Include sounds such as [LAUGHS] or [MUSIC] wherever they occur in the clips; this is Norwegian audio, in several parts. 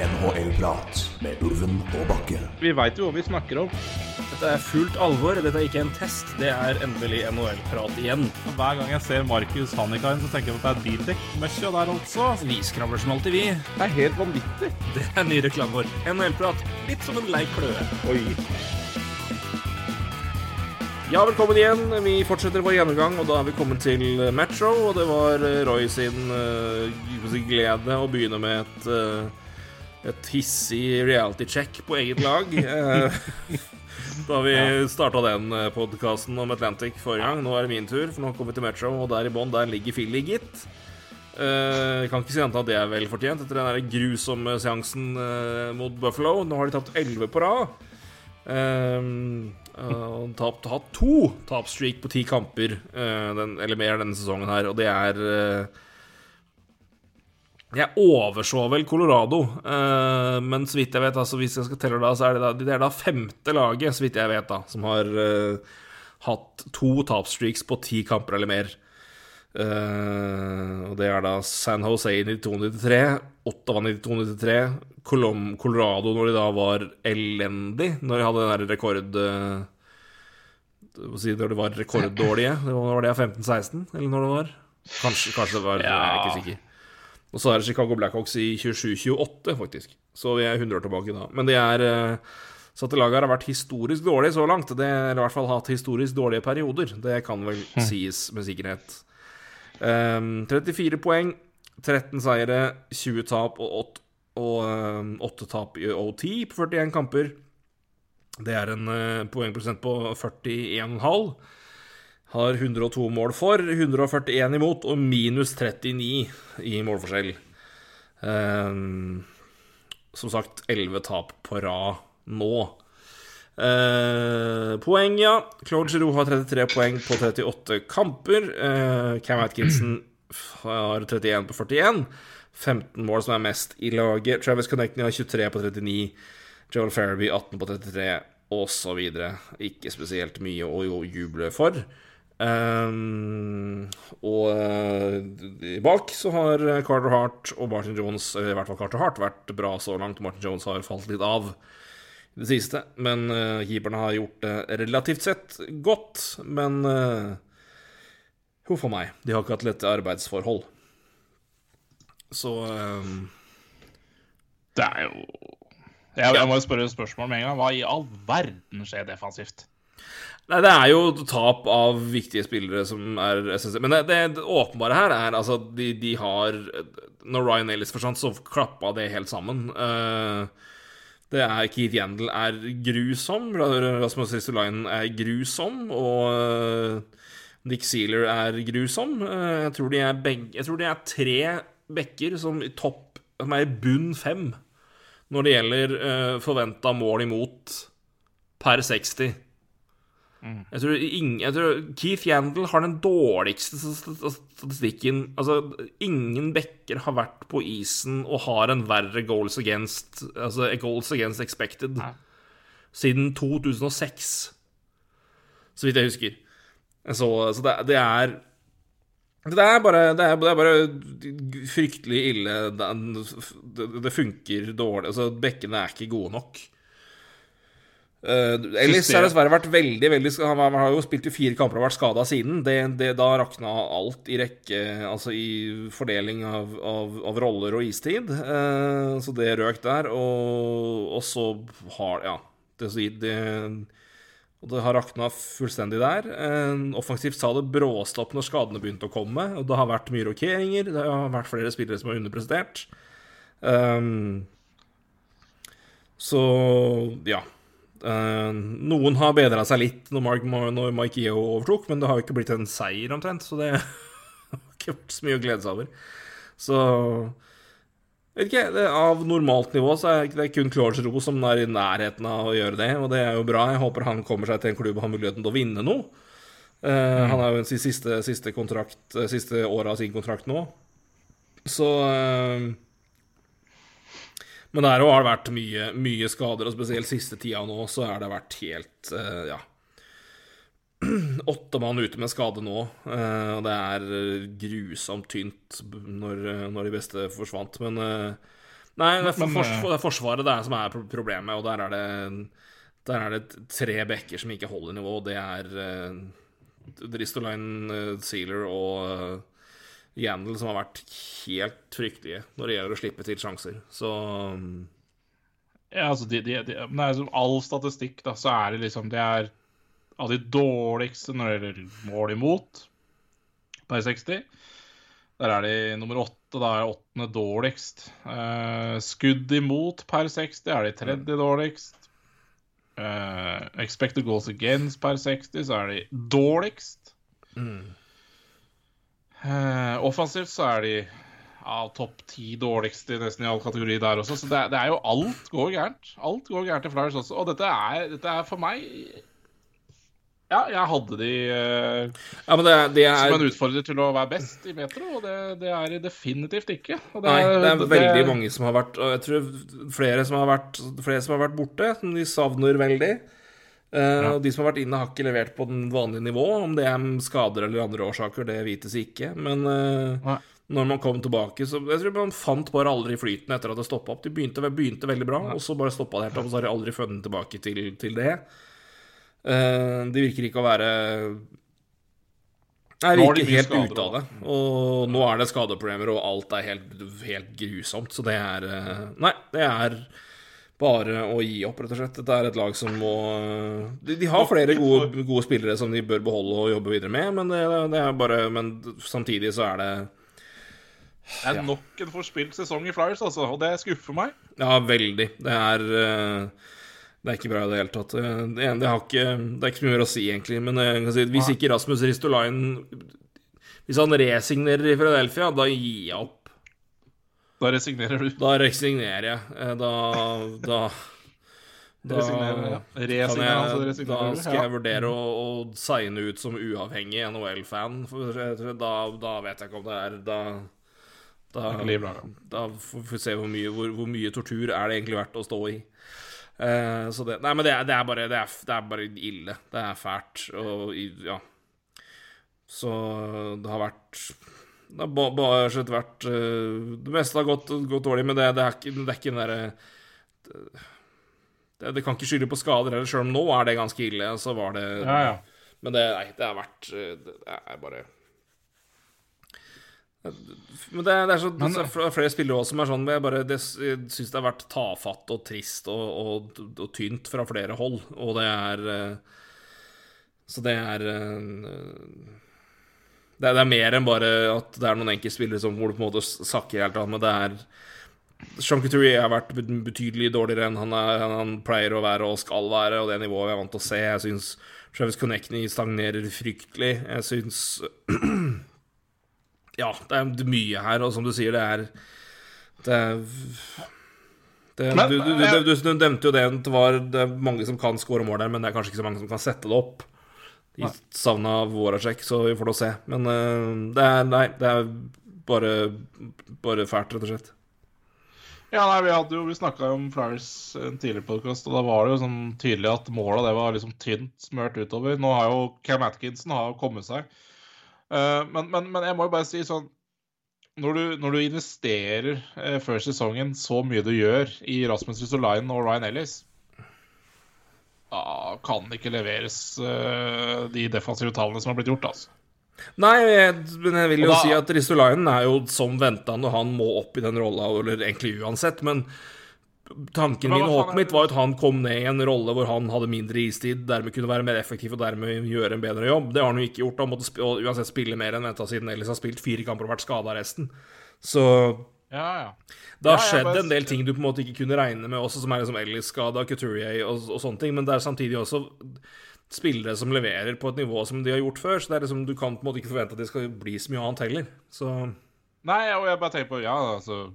NHL-prat med Ulven og Bakke. Vi veit jo hva vi snakker om. Dette er fullt alvor. Dette er ikke en test. Det er endelig NHL-prat igjen. Hver gang jeg ser Markus Hannikainen, så tenker jeg at det er bildekk-møkkja der altså. Vi skravler som alltid, vi. Det er helt vanvittig. Det er ny reklame vår. NHL-prat. Litt som en lei kløe. Oi. Ja, velkommen igjen. Vi fortsetter vår gjennomgang, og da er vi kommet til Metro. Og det var Roy sin uh, glede å begynne med et, uh, et hissig reality check på eget lag. Uh, [LAUGHS] da vi starta den podkasten om Atlantic forrige gang. Nå er det min tur, for nå kommer vi til Metro, og der i bånn der ligger Philly, gitt. Uh, kan ikke si annet at det er vel fortjent etter den der grusomme seansen uh, mot Buffalo. Nå har de tapt elleve på rad. Uh, uh, tapt, hatt to tapstreak på ti kamper, den, eller mer denne sesongen her, og det er Jeg overså vel Colorado, uh, men så vidt jeg vet, altså, hvis jeg skal telle da, så er det da, det er da femte laget, så vidt jeg vet, da, som har hatt to tapstreaks på ti kamper eller mer. Uh, og det er da San Jose i 92-93, Ottawa 92-93, Colorado når de da var elendig, når de hadde den der rekord uh, si, Når de var rekorddårlige. Det var det 15-16, eller når det var? Kanskje, kanskje det var, ja. jeg er ikke sikker. Og så er det Chicago Blackhawks i 27-28, faktisk. Så vi er 100 år tilbake da. Men det er uh, så at laget har vært historisk dårlig så langt. Det, eller i hvert fall hatt historisk dårlige perioder. Det kan vel hm. sies med sikkerhet. Um, 34 poeng, 13 seire, 20 tap og 8, og, um, 8 tap i OT på 41 kamper. Det er en uh, poengprosent på 41,5. Har 102 mål for, 141 imot og minus 39 i målforskjell. Um, som sagt 11 tap på rad nå. Uh, poeng, ja. Claude Giroux har 33 poeng på 38 kamper. Uh, Cam Atkinson har 31 på 41. 15 mål som er mest i laget. Travis Connecting har 23 på 39. Joel Farabee 18 på 33, osv. Ikke spesielt mye å juble for. Um, og uh, bak så har Carter Hart og Martin Jones, i hvert fall Carter Hart, vært bra så langt. Martin Jones har falt litt av det siste. Men uh, keeperne har gjort det relativt sett godt. Men uh, huff a meg, de har ikke hatt lette arbeidsforhold. Så um, Det er jo jeg, jeg må jo spørre spørsmål med en gang. Hva i all verden skjer defensivt? Nei, Det er jo tap av viktige spillere som er essensielt. Men det, det, åpenbare her er altså de, de har Når Ryan Ellis forsvant, så klappa det helt sammen. Uh, det er Keith Yandel er grusom, Rasmus Ristolainen er grusom, og eh, Nick Sealer er grusom. Eh, jeg tror de er, begge, jeg tror de er tre bekker som, topp, som er i bunn fem når det gjelder forventa mål imot per 60. Mm. Jeg, tror ingen, jeg, tror Keith Yandel har den dårligste statistikken. Altså, ingen backer har vært på isen og har en verre goals against Altså goals against expected Nei. siden 2006, så vidt jeg husker. Så, så det, det, er det er, bare, det, er, det er bare fryktelig ille. Det, det funker dårlig. Altså, bekkene er ikke gode nok. Uh, Ellis har dessverre vært veldig veldig Han har jo spilt i fire kamper og vært skada siden. Det, det, da rakna alt i rekke, altså i fordeling av, av, av roller og istid. Uh, så det røk der. Og, og så har Ja. Det, det, det har rakna fullstendig der. Uh, offensivt sa det bråstopp når skadene begynte å komme. Og det har vært mye rokeringer. Det har vært flere spillere som har underprestert. Um, så ja. Uh, noen har bedra seg litt når, Mark, når Mike Yeo overtok, men det har jo ikke blitt en seier omtrent, så det [LAUGHS] har ikke vært så mye å glede seg over. Så vet ikke, det, Av normalt nivå så er det kun Claude Ro som er i nærheten av å gjøre det, og det er jo bra. Jeg håper han kommer seg til en klubb og har muligheten til å vinne noe. Uh, mm. Han er jo i siste, siste, eh, siste året av sin kontrakt nå. Så uh, men der òg har det vært mye, mye, skader, og spesielt siste tida nå så har det vært helt uh, Ja. [CLEARS THROAT] Åtte mann ute med skade nå, uh, og det er grusomt tynt når, når, de beste forsvant. Men uh, Nei, det er, for, for, for, eh, det er Forsvaret det er som er problemet, og der er det Der er det tre bekker som ikke holder nivå. Det er uh, Dristoline, uh, Sealer og Yandel som har vært helt fryktelige når det gjelder å slippe til sjanser. Så um, Ja, altså, de, de, de, nei, som all statistikk, da, så er det liksom Det er av de dårligste når det gjelder mål imot per 60. Der er de nummer åtte, da er åttende dårligst. Eh, skudd imot per 60 er de tredje dårligst. Eh, expected goals against per 60, så er de dårligst. Eh, offensivt så er de ja, topp ti dårligste nesten i all kategori der også. Så det, det er jo alt går gærent. Alt går gærent i Flyers også. Og dette er, dette er for meg Ja, jeg hadde de uh, Ja, men det, det er som en utfordrer til å være best i metro, og det, det er de definitivt ikke. Og Nei, det er det- veldig mange som har vært Og jeg tror flere som har vært, flere som har vært borte, som de savner veldig. Eh, Og de som har vært inne, har ikke levert på den vanlige nivå. Om det er skader eller andre årsaker, det vites ikke. Men eh, Nei. når man kom tilbake, så Jeg tror man fant bare aldri flyten etter at det stoppa opp. De begynte, begynte veldig bra, og så bare stoppa det helt opp. Og så har de aldri funnet tilbake til, til det. Eh, de virker ikke å være Nei, virker helt ute av det. Og nå er det skadeproblemer, og alt er helt, helt grusomt. Så det er Nei, det er bare å gi opp, rett og slett. Dette er et lag som må De, de har flere gode, gode spillere som de bør beholde og jobbe videre med, men det, det er bare Men samtidig så er det Det er nok en forspilt sesong i Flyers, altså, og det skuffer meg. Ja, veldig. Det er eh, Det er ikke bra i det hele tatt. Eh, Det, ene- det, har ikke, det er ikke så mye mer å si, egentlig. Men si, hvis ikke Rasmus Ristolainen Hvis han resignerer i Philadelphia, da gir jeg opp. Da resignerer du. Da resignerer jeg. Eh, Da Da, da ja. Resignerer, jeg, da skal jeg vurdere å, å signe ut som uavhengig NHL-fan. Da, da vet jeg ikke om det er Da, da får vi se hvor mye, hvor, hvor mye tortur er det egentlig verdt å stå i. Uh, så det Nei, men det er, det er bare det er, det er bare ille. Det er fælt. Og ja. Så det har vært Det har bare slett vært eh, Det meste har gått, gått dårlig, men det, det, er ikke, det er ikke den derre det, det kan ikke skylde på skader heller, sjøl om nå er det ganske ille. Så var det Ja, ja. Men det, nei, det har vært eh, Det er bare Men det, er- det er så Men- det er flere spillere også som er sånn Jeg bare det, syns det har vært tafatt og trist og, og, og tynt fra flere hold, og det er eh, Så det er eh, det er, er mer enn bare at det er noen enkeltspillere som hvor det på en måte sakker helt av, men det er Jean Couturier har vært betydelig dårligere enn han, er, han pleier å være og skal være, og det nivået vi er vant til å se. Jeg syns Travis Connecting stagnerer fryktelig. Jeg syns [CLEARS THROAT] Ja, det er mye her, og som du sier, det er Det det, du, du, du, du, du nevnte jo det at det var det er mange som kan skåre mål der, men det er kanskje ikke så mange som kan sette det opp. De savna Voracek, så vi får da se. Men eh, det er Nei, det er bare, bare fælt, rett og slett. Ja, nei, Vi hadde jo, vi snakka om Flyers en tidligere podkast, og da var det jo sånn tydelig at måla det var liksom tynt smørt utover. Nå har jo Cam Atkinson har kommet seg. Uh, men, men, men jeg må jo bare si sånn Når du, når du investerer eh, før sesongen så mye du gjør i Rasmus Ristolainen og Ryan Ellis, da kan ikke leveres uh, de defensive tallene som har blitt gjort, altså. Nei, jeg, men jeg vil jo da- si at Ristolainen er jo som venta når han må opp i den rolla, eller egentlig uansett, men tanken min og håpet mitt var at han kom ned i en rolle hvor han hadde mindre istid, dermed kunne være mer effektiv og dermed gjøre en bedre jobb. Det har han jo ikke gjort. Han måtte sp og uansett spille mer enn venta siden Ellis har spilt fire kamper og vært skada resten. Så Ja, ja. det har Ja, skjedd bare- en del ting du på en måte ikke kunne regne med, også som er liksom Ellis-skada, Couturier og, og sånne ting, men det er samtidig også spillere som leverer på et nivå som de har gjort før, så det er liksom, du kan på en måte ikke forvente at det skal bli så mye annet heller. Så Nei, og jeg bare tenker på Ja, altså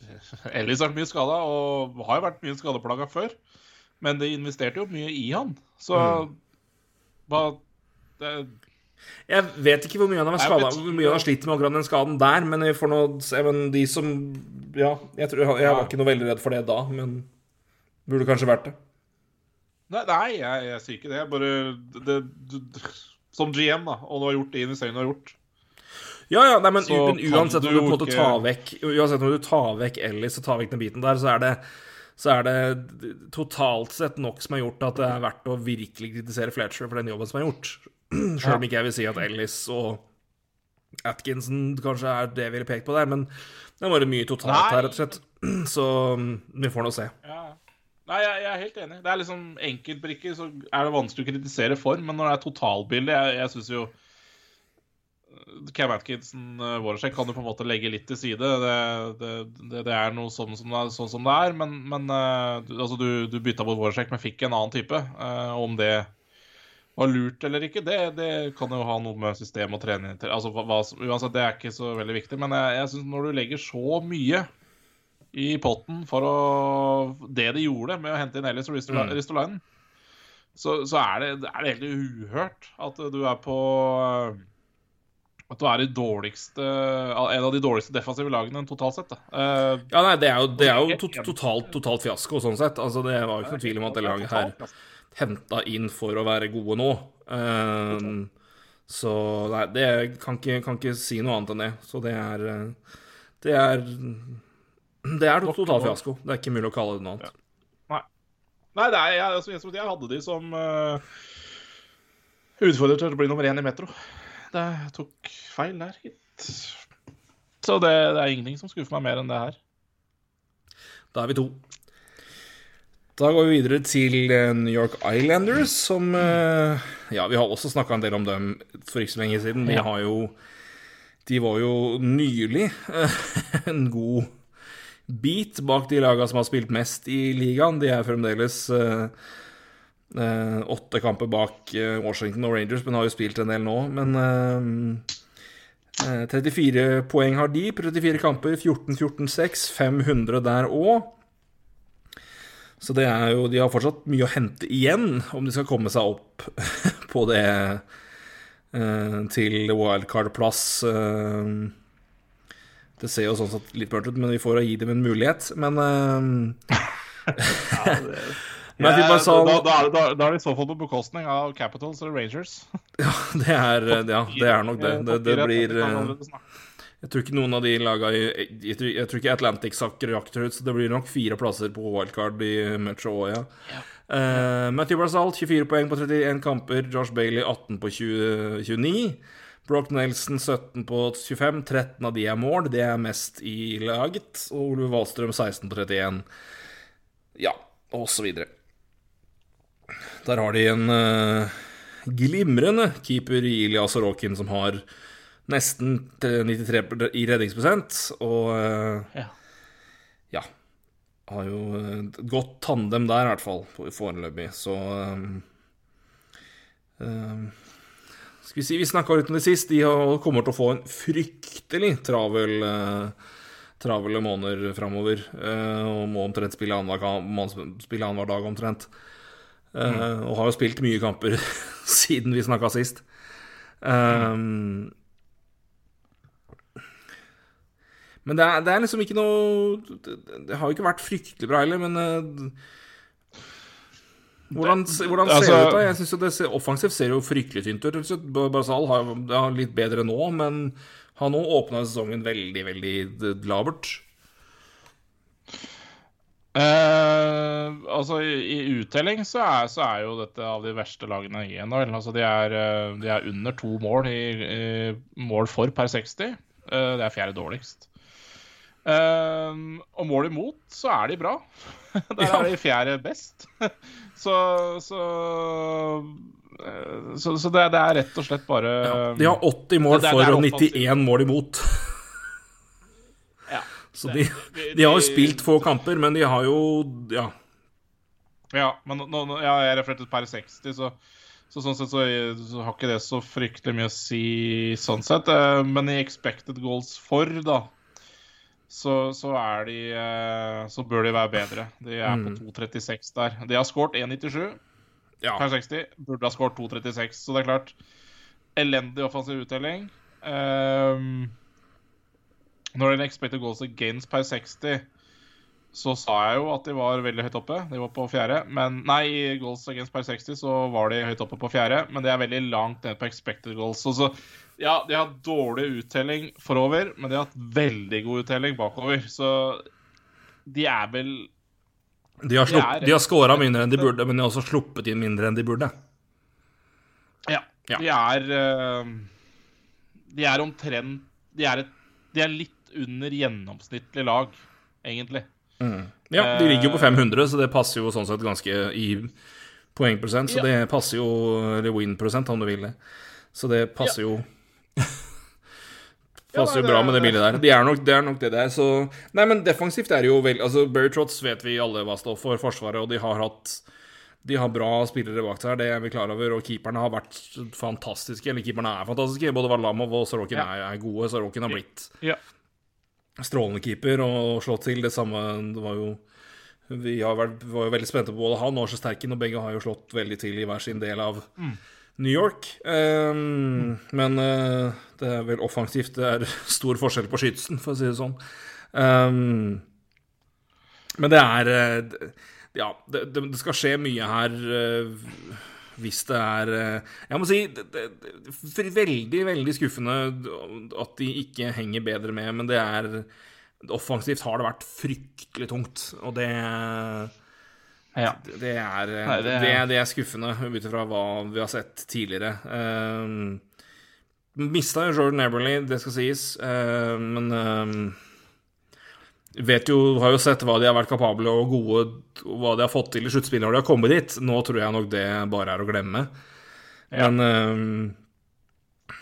[LAUGHS] Ellis har vært mye skada, og har jo vært mye skadeplaga før. Men de investerte jo mye i han. Så hva det, Jeg vet ikke hvor mye han har skada, hvor mye han har slitt med akkurat den skaden der, men vi får nå se. Men de som Ja, jeg, tror, jeg var ikke noe veldig redd for det da, men burde kanskje vært det. Nei, nei jeg, jeg sier ikke det. Jeg bare det, det, Som GM, da, og du har gjort det investeringene du har gjort. Ja, ja, nei, men, Så uansett om du du ikke- tar vekk Uansett om du tar vekk Ellis og tar vekk den biten der, så er det så er det totalt sett nok som har gjort at det er verdt å virkelig kritisere Fletcher for den jobben som er gjort. Selv om ikke jeg vil si at Ellis og Atkinson kanskje er det jeg ville pekt på der, men det er bare mye totalt Nei. her, rett og slett. [CLEARS THROAT] Så mm, vi får nå se. Ja. Nei, jeg, jeg er helt enig. Det er liksom enkeltbrikker, så er det vanskelig å kritisere for. Men når det er totalbildet Jeg, jeg syns jo eh, Cam Atkinson, uh, kan du på en måte legge litt til side. Det, det, det, det er noe sånn som det er. Sånn som det er men men du, altså, du, du bytta bort Voracek, men fikk en annen type. Om det var lurt eller ikke, det, det kan jo ha noe med system og trening til altså, hva, Uansett, det er ikke så veldig viktig. Men jeg, jeg synes når du legger så mye i potten for å Det de gjorde med å hente inn Ellis og Ristolainen, Mm. Ristolainen, så, så er, det, er det helt uhørt at du er på At du er i dårligste en av de dårligste defensive lagene totalt sett. Eh, Ja, nei, det er jo, det er jo to totalt, totalt fiasko, sånn sett. Altså, det var jo ikke noe tvil om at det laget her henta inn for å være gode nå. Um, så nei, det kan ikke, kan ikke si noe annet enn det. Så det er Det er Det er total fiasko. Det er ikke mulig å kalle det noe annet. Nei, det er, jeg, jeg hadde de som uh, utfordrer til å bli nummer én i Metro. Det tok feil der, gitt. Så det, det er ingenting som skuffer meg mer enn det her. Da er vi to. Da går vi videre til eh, New York Islanders, som eh, Ja, vi har også snakka en del om dem for ikke så lenge siden. De har jo De var jo nylig eh, [LAUGHS] en god bit bak de laga som har spilt mest i ligaen. De er fremdeles åtte kamper bak Washington og Rangers, men har jo spilt en del nå. Men eh, eh, 34 poeng har de på 34 kamper. 14-14-6. 500 der òg. Så det er jo De har fortsatt mye å hente igjen om de skal komme seg opp [LAUGHS] på det eh, til wildcard-plass. Eh, det ser jo sånn sett litt mørkt ut, men vi får å gi dem en mulighet. Men eh, [LAUGHS] Men jeg fikk bare sa da, da, det- da, da er det i så fall på bekostning av Capitals eller Rangers. det er, [LAUGHS] ja, det er nok det. Det, det blir Jeg tror ikke noen av de laga Jeg tror, jeg tror ikke Atlantic sakker akterut, så det blir nok fire plasser på wildcard i Metro òg, ja. Eh, Matthew Barzal 24 poeng på 31 kamper. Josh Bailey 18 på 20, 29. Brock Nelson 17 på 25. 13 av de er mål. Det er mest i laget. Og Ole Wahlstrøm 16 på 31. Ja, og så videre. Der har de en uh, glimrende keeper i Ilya Sorokin som har nesten 93 i redningsprosent, og eh, Ja. ja Har jo eh, et godt tandem der, i hvert fall, på- foreløpig, så um, um, Skal vi si Vi snakka litt om det sist. De har- kommer til å få en fryktelig travel uh, travle måneder framover. Uh, og må omtrent spille annenhver dag, omtrent. Eh, og har jo spilt mye kamper [LAUGHS] siden vi snakka sist. Um, men det er, det er liksom ikke noe det, det har jo ikke vært fryktelig bra heller, men eh, hvordan, hvordan ser det altså- ut, da? Jeg synes jo det ser, Offensivt ser jo fryktelig tynt ut. Barzal har det er litt bedre nå, men har nå åpna sesongen veldig, veldig labert. Eh, altså, i, i uttelling så er, så er jo dette av de verste lagene i NHL. Altså, de er, eh, de er under to mål i, i mål for per 60. Eh, det er fjerde dårligst. Eh, og mål imot, så er de bra. [LAUGHS] Der Ja. er de fjerde best. [LAUGHS] så så, eh, så, så det, det er rett og slett bare De har 80 mål Det- det- for og 91 mål imot. ja. [LAUGHS] Så de, de har jo spilt få kamper, men de har jo Ja. Ja, men nå, nå, ja, jeg refererte per 60, så, så sånn sett så, så har ikke det så fryktelig mye å si sånn sett. Eh, Men i expected goals for, da, så, så er de eh, Så bør de være bedre. De er Mm. på 2,36 der. De har skåret 1,97 ja. per 60. Burde ha skåret 2,36, så det er klart. Elendig offensiv uttelling. Um, når det gjelder expected goals against per 60, så sa jeg jo at de var veldig høyt oppe. De var på fjerde. Men nei, i goals against per 60 så var de høyt oppe på fjerde, men det er veldig langt ned på expected goals. Så, så Ja, de har dårlig uttelling forover, men de har hatt veldig god uttelling bakover. Så de er vel De har, slupp, de har scora mindre enn de burde, men de har også sluppet inn mindre enn de burde. Ja. Ja. De er eh, De er omtrent De er, et, de er litt under gjennomsnittlig lag, egentlig. Ja, de ligger jo på Eh. 500, så det passer jo sånn sett ganske i poengprosent. Så Ja. det passer jo Eller win-prosent, om du vil det. Så det passer jo Passer jo Ja, bra med det bildet der. Det er nok, det er nok det er så Nei, men defensivt er det jo vel Altså, Barry Trotts vet vi alle hva står for Forsvaret, og de har hatt de har bra spillere bak seg, det er vi klar over, og keeperne har vært fantastiske. Eller keeperne er fantastiske. Både Varlamov og Sorokin Ja. er, er gode. Sorokin har blitt Ja. strålende keeper og slått til. Det samme det var jo Vi har vært, var jo veldig spente på både han og Sterken, og begge har jo slått veldig til i hver sin del av New York. Um, Men uh, det er vel offensivt. Det er [LAUGHS] stor forskjell på skytsen, for å si det sånn. Um, men det er eh, Ja, det, det skal skje mye her eh, hvis det er Jeg må si det, det, veldig, veldig skuffende at de ikke henger bedre med, men det er Offensivt har det vært fryktelig tungt, og det Ja. det er, Nei, det- det, det er skuffende, ut ifra hva vi har sett tidligere. Uh, Mista jo Jordan Eberly, det skal sies, uh, men uh, vet jo, har jo sett hva de har vært kapable og gode, hva de har fått til i sluttspillet når de har kommet dit. Nå tror jeg nok det bare er å glemme. Ja. Men uh,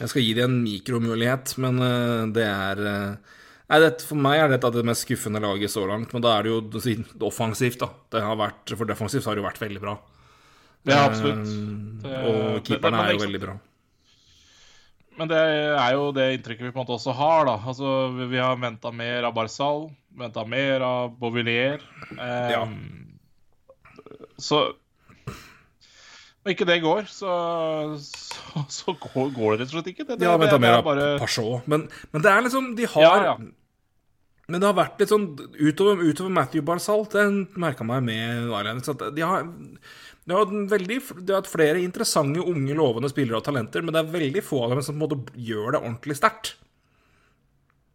Jeg skal gi dem en mikromulighet, men eh, det er eh, Nei, det, For meg er dette det mest skuffende laget så langt, men da er det jo du offensivt, da. Det har vært, for defensivt har det jo vært veldig bra. Ja, absolutt. Um, Det- og keeperne er jo veldig bra. Men det er jo det inntrykket vi på en måte også har, da. Altså, vi- vi har venta mer av Barzal, venta mer av Bovillier. Um, Ja. Så Når ikke det går, så, så, så går, går det rett og slett ikke. Det, det, ja, det- venta mer er bare- Pachot, men, men det er liksom De har Ja, ja. Men det har vært litt sånn utover, utover Matthew Barzalt, det merka meg med Islanders, at de har de har, en veldig, de har hatt flere interessante, unge, lovende spillere og talenter, men det er veldig få av dem som på en måte gjør det ordentlig sterkt.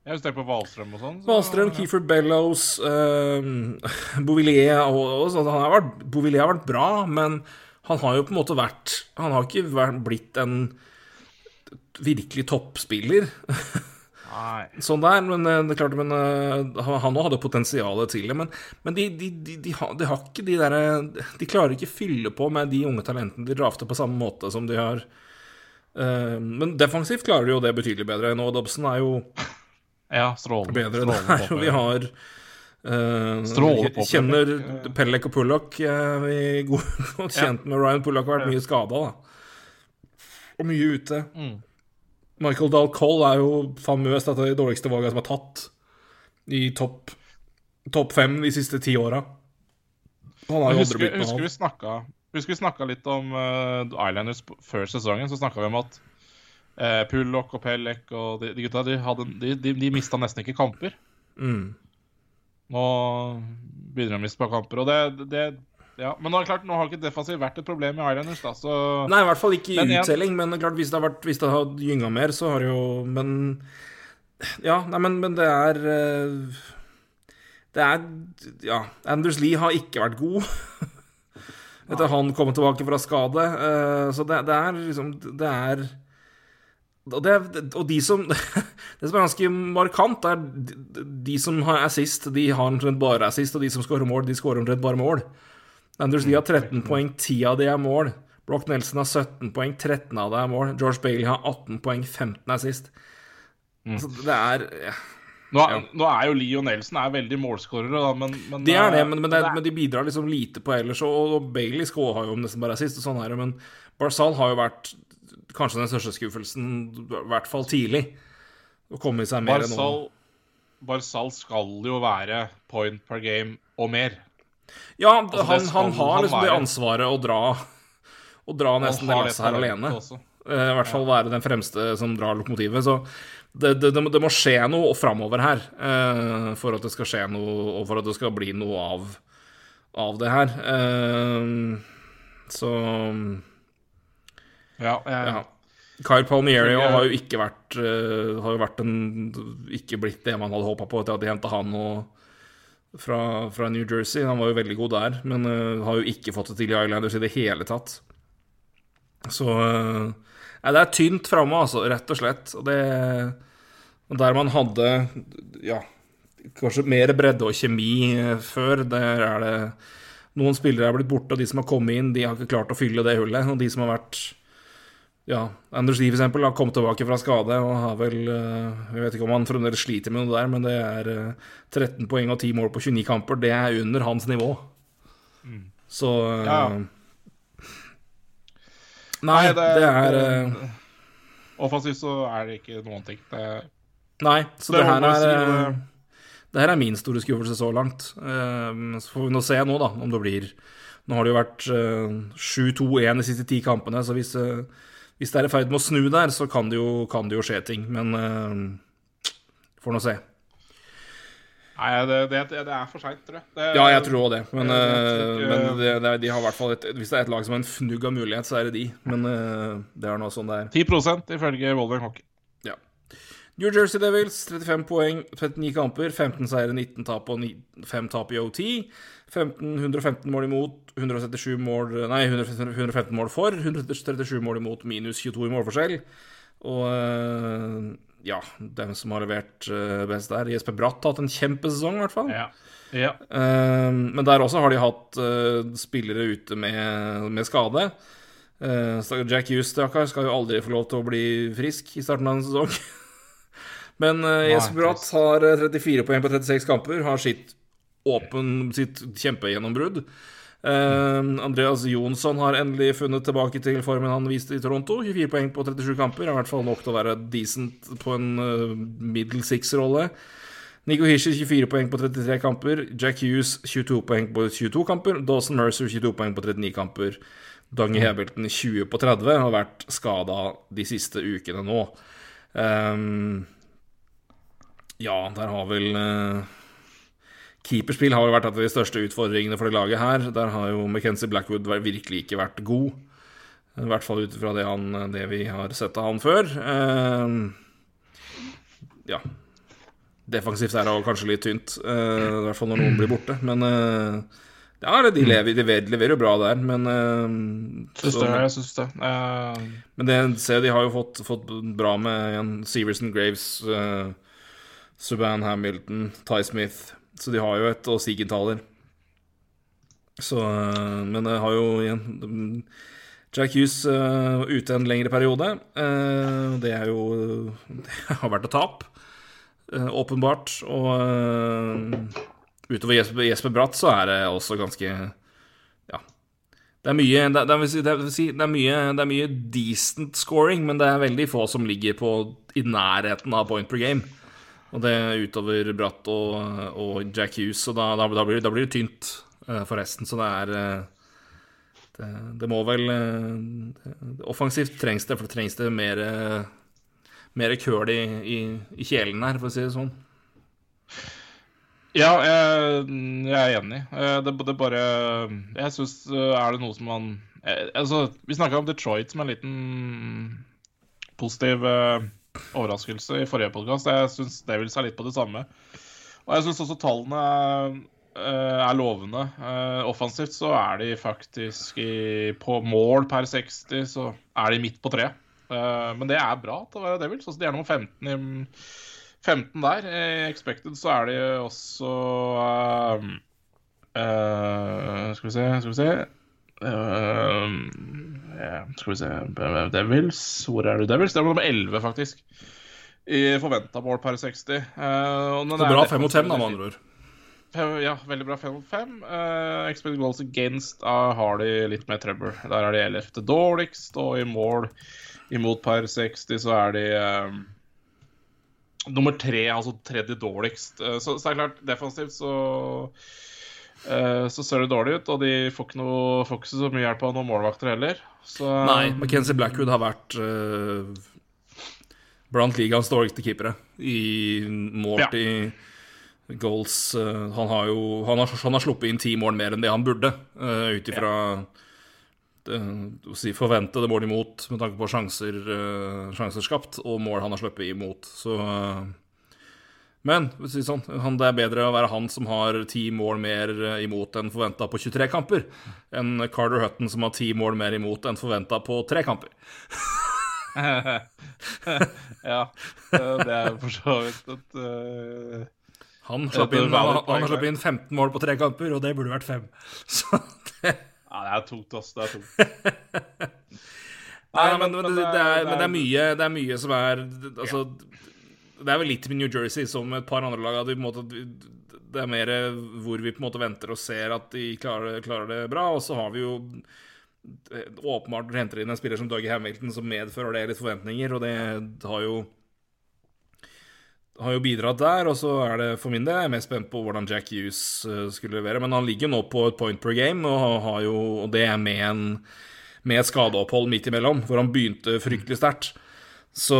Jeg husker på Wahlstrøm og sånn. så- ja. Keefer Bellows, eh, [LAUGHS] Bouvillier og, og sånn. Han Bouvillier har vært bra, men han har jo på en måte vært Han har ikke vært, blitt en virkelig toppspiller. Nei. [LAUGHS] sånn der, men eh, det er klart, men eh, han òg hadde potensialet til det. Men, men de, de, de, har, de har ikke de derre De klarer ikke fylle på med de unge talentene de drafter på samme måte som de har eh, Men defensivt klarer de jo det betydelig bedre. Nå Dobson er jo Ja, strålende. bedre strålende [LAUGHS] der. Vi har eh, på Kjenner Pellek. Og Pullock. eh, vi [LAUGHS] godt kjent med Ryan Pullock har vært mye skada, da. Og mye ute. Mm. Michael Dahl Cole er jo famøst at det er de dårligste valgene som er tatt i topp topp fem de siste ti åra. Han har Jeg jo andre husker, med husker vi snakka Husker vi snakka litt om uh, Islanders før sesongen. Så snakka vi om at uh, Pullock og Pellek og de, de gutta de, hadde, de, de, de mista nesten ikke kamper. Mm. Nå begynner de å miste på kamper. Og det, det ja. Men det er klart, nå har ikke defensiv vært et problem i Islanders, da, så Nei, i hvert fall ikke i Men uttelling, men klart hvis det har vært Hvis det har gynga mer, så har det jo Men Ja, nei, men, men det er eh, Det er Ja, Anders Lee har ikke vært god. [LAUGHS] Etter han kom tilbake fra skade. eh, så det, det er liksom Det er og, det, og de som [LAUGHS] Det som er ganske markant, er de, de som har assist, de har omtrent bare assist, og de som skårer mål, de skårer omtrent bare mål. Anders Lee har 13 poeng, 10 av de er mål. Brock Nelson har 17 poeng, 13 av det er mål. George Bailey har 18 poeng, 15 er sist. Så det er ja, nå, er- nå er jo Lee og Nelson er veldig målskårere, da, men, men De er det, men, men, det, men de bidrar liksom lite på ellers. Og, og Bailey har jo nesten bare assist, og sånn er det. Men Barzal har jo vært kanskje den største skuffelsen, i hvert fall tidlig. Å komme seg mer enn noen. Barzal, skal jo være point per game og mer. Ja, altså, han, han har liksom det ansvaret å dra Å dra nesten det lasset her alene. også. Eh, I hvert fall være den fremste som drar lokomotivet. Så det, det, det, må- det må skje noe framover her eh, for at det skal skje noe, og for at det skal bli noe av, av det her. Eh, så Ja, jeg, ja. Kyle Palmieri Ifølge- har jo ikke vært eh, Har jo vært en Ikke blitt det man hadde håpa på etter at de henta han og fra, fra New Jersey. Han var jo veldig god der, men uh, har jo ikke fått det til i Islanders i det hele tatt. Så uh, Nei, det er tynt framme, altså, rett og slett. Og det og Der man hadde ja, kanskje mer bredde og kjemi eh, før, der er det Noen spillere er blitt borte, og de som har kommet inn, de har ikke klart å fylle det hullet. Og de som har vært ja, Anders Lie, for eksempel, har kommet tilbake fra skade og har vel vi Jeg vet ikke om han fremdeles sliter med noe der, men det er eh, 13 poeng og 10 mål på 29 kamper. Det er under hans nivå. Så eh, Ja. Nei, det, er eh, Offensivt så er det ikke noen ting. Det, Nei, så Det det, her er eh, det- Det her er min store skuffelse så langt. Eh, Så får vi nå se nå, da, om det blir Nå har det jo vært eh, 7-2-1 de siste ti kampene, så hvis, eh, hvis det er i ferd med å snu der, så kan det jo, kan det jo skje ting. Men uh, får nå se. nei, det, det, det er for seint, tror jeg. Det, Ja, jeg tror òg det. Men, ikke- men det, det, de har i hvert fall et, Hvis det er et lag som har en fnugg av mulighet, så er det de. Men uh, det er nå sånn det er. 10% ifølge Wolverine Hockey. Ja. New Jersey Devils, 35 poeng, 39 kamper, 15 seire, 19 tap og 5 tap i OT. 15, 115 mål imot, 177 mål Nei, 115 mål for, 137 mål imot, minus 22 i målforskjell. Og eh, ja, dem som har levert eh, best der Jesper Bratt har hatt en kjempesesong, i hvert fall. Ja. ja. Eh, men der også har de hatt spillere ute med, med skade. Jack Hughes stakkar, skal jo aldri få lov til å bli frisk i starten av en sesong. [LAUGHS] men Jesper Bratt har eh, 34 poeng på 36 kamper, har sitt åpen, sitt kjempegjennombrudd. Uh, Andreas Jonsson har endelig funnet tilbake til formen han viste i Toronto. 24 poeng på 37 kamper, er i hvert fall nok til å være decent på en uh, middle six-rolle. Nico Hischer 24 poeng på 33 kamper. Jack Hughes 22 poeng på 22 kamper. Dawson Mercer 22 poeng på 39 kamper. Dange Hebelten 20 på 30 har vært skada de siste ukene nå. Um, ja, der har vel eh, Keeperspill har jo vært et av de største utfordringene for det laget her. Der har jo McKenzie Blackwood virkelig ikke vært god. I hvert fall ut ifra det, det vi har sett av han før. Uh, ja. Defensivt er det kanskje litt tynt, uh, i hvert fall når noen blir borte. Men uh, ja, de lever, de leverer, jo bra der, men uh, Syns så- det, jeg syns det. Uh, men det ser de har jo fått, fått bra med igjen Severson, Graves, uh, Subhaan Hamilton, Ty Smith. Så de har jo et, og Sigenthaler. Så eh, Men det har jo igjen Jack Hughes uh, ute en lengre periode. Uh, det er jo [LAUGHS] Det har vært et tap, uh, åpenbart. Og utover Jesper, Jesper Bratt så er det også ganske Ja. Det er mye det, det, vil si, det, vil si, det, er mye, det er mye decent scoring, men det er veldig få som ligger på i nærheten av point per game. Og det er utover Bratt og, og Jack Hughes, så da, da, da, blir, da blir det tynt eh, for resten. Så det er eh, det, det må vel eh, Offensivt trengs det, for det trengs det mer, mer køl i, i, i kjelen her, for å si det sånn. Ja, jeg, jeg er enig. Det, det bare Jeg syns Er det noe som man jeg, Altså, vi snakka om Detroit som en liten positiv eh, overraskelse i forrige podkast. Jeg syns Devils er litt på det samme. Og jeg syns også tallene eh, er lovende. Eh, Offensivt så er de faktisk i, på mål per 60, så er de midt på treet. Eh, Men det er bra til å være Devils. Altså, de er nummer 15 i 15 der. I expected så er de også uh, uh, Skal vi se, skal vi se Eh, ja, Skal vi se Devils. Hvor er du, Devils? Det er nummer 11, faktisk. I forventa mål per 60. Uh, Det er bra defensive fem mot fem, da, med andre ord. Ja, veldig bra 5 mot 5. Uh, expected goals against uh, har de litt mer trøbbel. Der er de 11. dårligst, og i mål imot per 60 så er de uh, nummer tre, altså tredje dårligst. Eh, så, så det er klart, defensivt så eh, så ser det dårlig ut, og de får ikke, noe, får ikke så mye hjelp av noen målvakter heller. Så, Nei, McKenzie Blackwood har vært uh, blant ligaens dårligste keepere i målt Ja. i goals. Uh, han har jo han har, han har sluppet inn ti mål mer enn det han burde, uh, ut ifra det, si forventede mål imot med tanke på sjanser, uh, sjanser skapt, og mål han har sluppet imot. Så uh, Men sånn, det er bedre å være han som har ti mål mer imot enn forventa på 23 kamper, enn Carter Hutton som har ti mål mer imot enn forventa på tre kamper. [LAUGHS] ja, det er for så vidt et uh... Han slapp inn, han, han slapp inn 15 mål på tre kamper, og det burde vært fem. [LAUGHS] Så det Ja, det er tungt, ass. Det er tungt. [LAUGHS] Nei, men, men, det, det, er, men det, er, mye, det er mye som er Altså, det er vel litt med New Jersey som et par andre lag. En måte, det er mer hvor vi på en måte venter og ser at de klarer, klarer det bra. Og så har vi jo åpenbart henter inn en spiller som Dougie Hamilton som medfører det litt forventninger, og det har jo har jo bidratt der, og så er det for min del jeg er mest spent på hvordan Jack Hughes eh, skulle levere. Men han ligger nå på et point per game, og, har jo, og det er med, en, med et skadeopphold midt imellom, hvor han begynte fryktelig sterkt. Så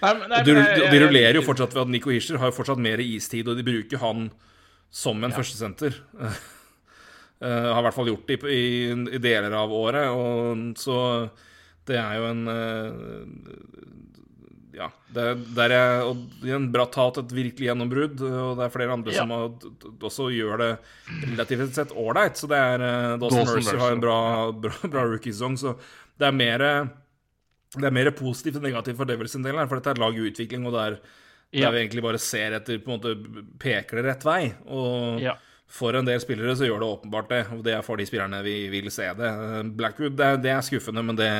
um, men, nei, og, de, de rullerer jo fortsatt ved at Nico Hischer har jo fortsatt mer istid, og de bruker han som en ja. førstesenter. Uh, [LAUGHS] har i hvert fall gjort det i, i, i, deler av året. Og, så det er jo en uh, ja, det, der er, og en bratt hat et virkelig gjennombrudd, og det er flere andre ja. som har, også gjør det relativt sett ålreit. Så det er uh, Dawson, Mercer har en bra, bra, bra rookiesesong, så det er mer det er mer positivt enn negativt for Devils sin del, her, for dette er lag i utvikling, og der, ja. der vi egentlig bare ser etter på en måte peker det rett vei. Og ja. for en del spillere så gjør det åpenbart det, og det er for de spillerne vi vil se det. Blackwood, det, det er skuffende, men det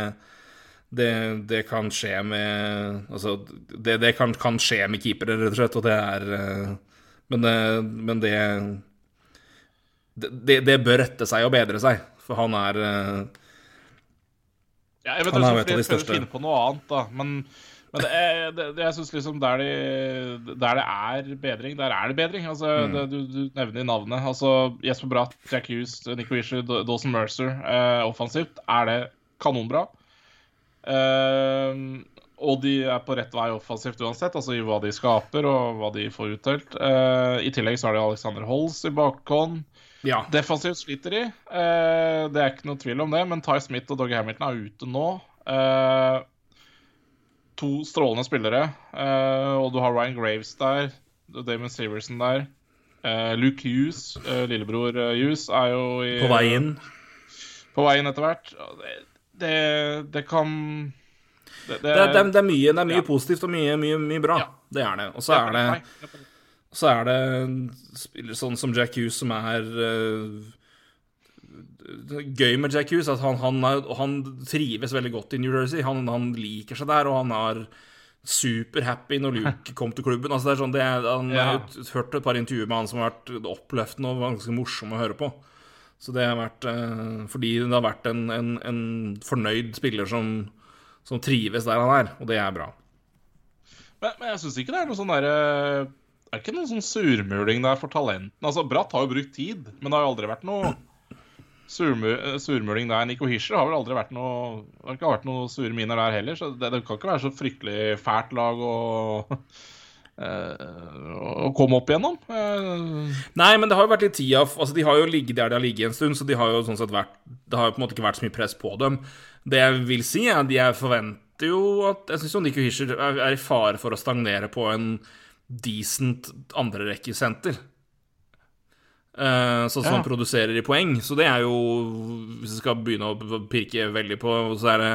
det, det, kan skje med Altså, det, det kan, kan, skje med keepere, rett og slett, og det er eh, Men, men det, det, det bør rette seg og bedre seg, for han er eh, Ja, jeg vet ikke om de største. finne på noe annet, da, men, men det er, det, jeg syns liksom der, de, der, det er bedring, der er det bedring. Altså, mm. det, du, du, nevner navnet. Altså, Jesper Bratt, Jack Hughes, Nico Reacher, Dawson Mercer. Eh, offensivt er det kanonbra. Eh, og de er på rett vei offensivt uansett, altså i hva de skaper og hva de får uttelt. Eh, I tillegg så har de Alexander Holz i bakhånd. Ja. Defensivt sliter de, uh, det er ikke noe tvil om det, men Ty Smith og Doggy Hamilton er ute nå. Uh, to strålende spillere, og du har Ryan Graves der, Damon Severson der. Luke Hughes, lillebror Hughes, er jo i, På vei inn. På vei inn etter hvert. Det, det, det kan det, det, det, er mye, er mye ja. positivt og mye, mye, mye bra. Ja. Det er det. Og så er det Så er det spiller sånn som Jack Hughes som er uh, Gøy med Jack Hughes at han, han, er, han, trives veldig godt i New Jersey. Han, han liker seg der, og han er superhappy når Luke [LAUGHS] kom til klubben. Altså det er sånn, det er, han, ja. Har hørt et par intervjuer med han som har vært oppløftende og ganske morsom å høre på. Så det har vært uh, fordi det har vært en, en, en fornøyd spiller som, som, trives der han er, og det er bra. Men, men jeg syns ikke det er noe sånn derre Det er ikke noen sånn surmuling der for talenten. Altså, Bratt har jo brukt tid, men det har jo aldri vært noe surmuling der. Nico Hischer har vel aldri vært noe Det har ikke vært noe sure miner der heller, så det, det kan ikke være så fryktelig fælt lag å [LAUGHS] å komme opp igjennom. Nei, men det har jo vært litt tid av Altså, de har jo ligget der de har ligget en stund, så de har jo sånn sett vært Det har jo på en måte ikke vært så mye press på dem. Det jeg vil si, er at jeg forventer jo at Jeg syns Nico Hischer er i fare for å stagnere på en decent andrerekkesenter. Uh, sånn som ja. han produserer i poeng. Så det er jo Hvis vi skal begynne å pirke veldig på, så er det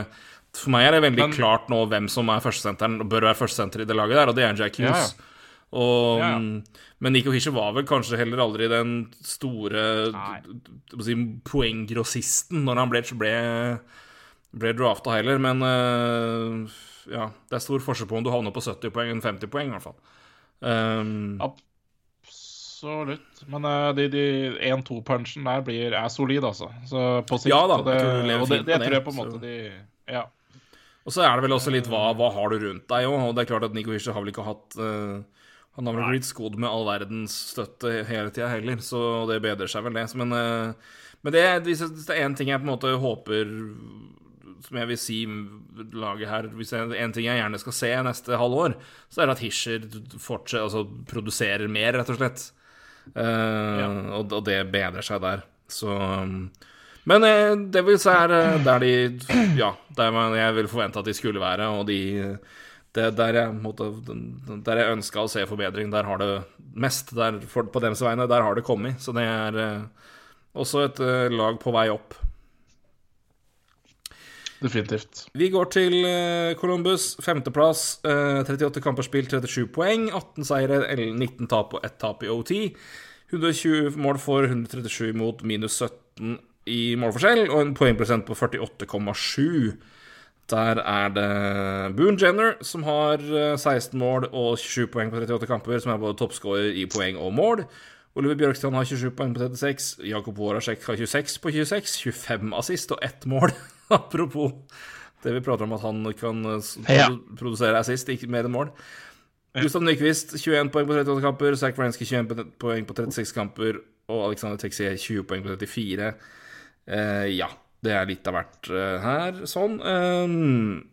for meg er det veldig men, klart nå hvem som er førstesenteren og bør være førstesenter i det laget der, og det er Jack Hughes. Ja, Og, ja. Men Nico Hischer var vel kanskje heller aldri den store si, poenggrossisten når han ble, ble, ble drafta heller, men uh, ja, det er stor forskjell på om du havner på 70 poeng enn 50 poeng, i hvert fall. Um, Absolutt. Men uh, de, de 1-2-punchen der blir, er solid, altså. Så på sikt. Ja da, Det, det, det, det, tror jeg på en måte så. de Ja. Og så er det vel også litt hva, hva har du rundt deg òg, og det er klart at Nico Hischer har vel ikke hatt uh, Han har vel blitt skodd med all verdens støtte hele tida heller, så det bedrer seg vel, det. Men, uh, men det, hvis det er én ting jeg på en måte håper som jeg vil si laget her Hvis er en ting jeg gjerne skal se neste halvår, så er det at Hischer altså produserer mer, rett og slett. Uh, ja. og, og, det bedrer seg der. Så um, Men eh, Devils er eh, der de Ja, der jeg vil forvente at de skulle være, og de det, der jeg, måtte, der jeg ønska å se forbedring, der har det mest. Der, for, på deres vegne, der har det kommet. Så det er også et lag på vei opp. Definitivt. Vi går til eh, Columbus. Femteplass. eh, 38 kamper spilt, 37 poeng. 18 seire, 19 tap og 1 tap i OT. 120 mål for 137 mot minus 17 i målforskjell, og en poengprosent på 48,7. Der er det Boone Jenner som har eh, 16 mål og 27 poeng på 38 kamper, som er både toppscorer i poeng og mål. Oliver Bjørkstrand har 27 poeng på 36. Jakob Voracek har 26 på 26. 25 assist og ett mål. [LAUGHS] Apropos det vi prater om at han kan eh, Ja. produsere assist, ikke mer enn mål. Gustav Nyquist 21 poeng på 38 kamper. Zack Wrenske 21 poeng på 36 kamper. Og Alexander Texier 20 poeng på 34. Eh, ja, det er litt av hvert eh, her. Sånn. Um,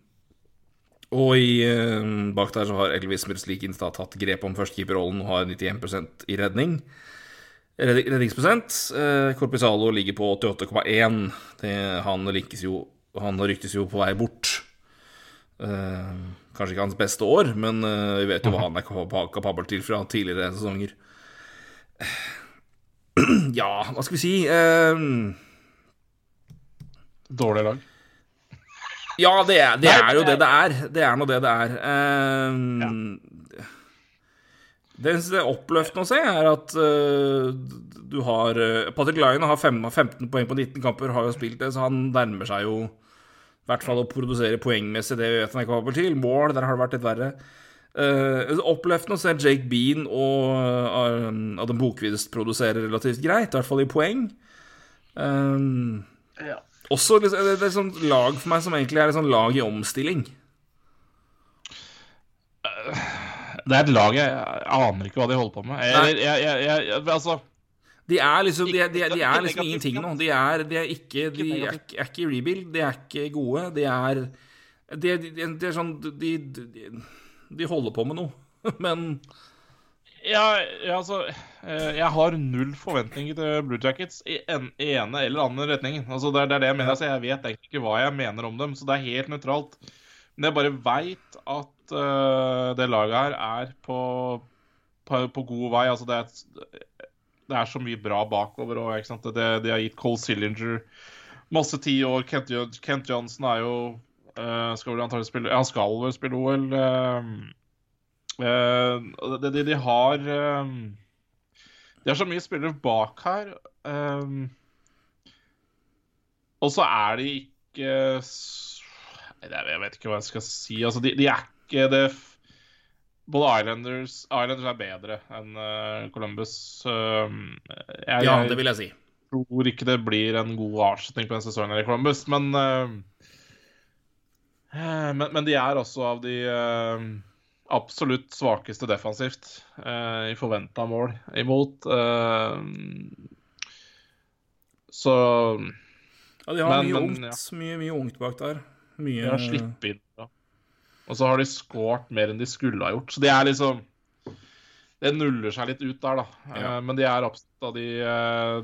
og i, eh, bak der så har Elvis Murslik Instad tatt grep om førstekeeperrollen og har 91% i redning. Redning- Redningsprosent. Eh, Corpizalo ligger på 88,1. Det- Han lykkes jo Han ryktes jo på vei bort. Eh, kanskje ikke hans beste år, men eh, vi vet jo hva han er kapa- kapabel til fra tidligere sesonger. [CLEARS THROAT] Ja, hva skal vi si? Eh, Dårlig lag. Ja, det er, det er jo det det er. Det er nå det det er. Ehm, Det som er oppløftende å se, er at uh, du har uh, Patrick Lyon har fem, 15 poeng på 19 kamper, har jo spilt det, så han nærmer seg jo i hvert fall å produsere poengmessig det vi vet han er kapabel til. Mål, der har det vært litt verre. Uh, oppløftende å se Jake Bean og uh, Adam Bokvist produsere relativt greit, i hvert fall i poeng. Um, også liksom, det, det er et sånt lag for meg som egentlig er et sånt lag i omstilling. Det er et lag jeg, jeg aner ikke hva de holder på med. Jeg, jeg, jeg, jeg, jeg, altså De er liksom De er, de de er liksom ingenting nå. De er, de er ikke De er, ikke- er ikke i rebuild. De er ikke gode. De er De, de, de, de er sånn de, de, de holder på med noe, [LAUGHS] men ja, ja, altså eh, Jeg har null forventninger til Blue Jackets i en ene eller andre retningen. Altså, det, er, det er det jeg mener. Altså, jeg vet egentlig ikke hva jeg mener om dem, så det er helt nøytralt. Men jeg bare veit at uh, det laget her er på, på, på god vei. Altså, det er, det er så mye bra bakover. Det, de har gitt Cole Sillinger masse tid i år. Kent, Kent Johnson er jo uh, Skal vel antakelig spille Han skal vel spille OL. Uh, Eh, de, de, de har De har så mye spillere bak her. og så er de ikke s- Nei, Jeg vet ikke hva jeg skal si. Altså, de, de er ikke det Både Islanders Islanders er bedre enn eh, Columbus. Jeg, Ja, det vil jeg si. tror ikke det blir en god avslutning på denne sesongen i Columbus, men men, men de er også av de absolutt svakeste defensivt eh, i forventa mål imot. så Ja, de har Men- mye men, ungt. ja. Mye, mye ungt bak der. Mye de har sluppet inn. Da. Og så har de skåret mer enn de skulle ha gjort. Så det er liksom Det nuller seg litt ut der, da. Ja. Eh, Men de er absolutt av de eh,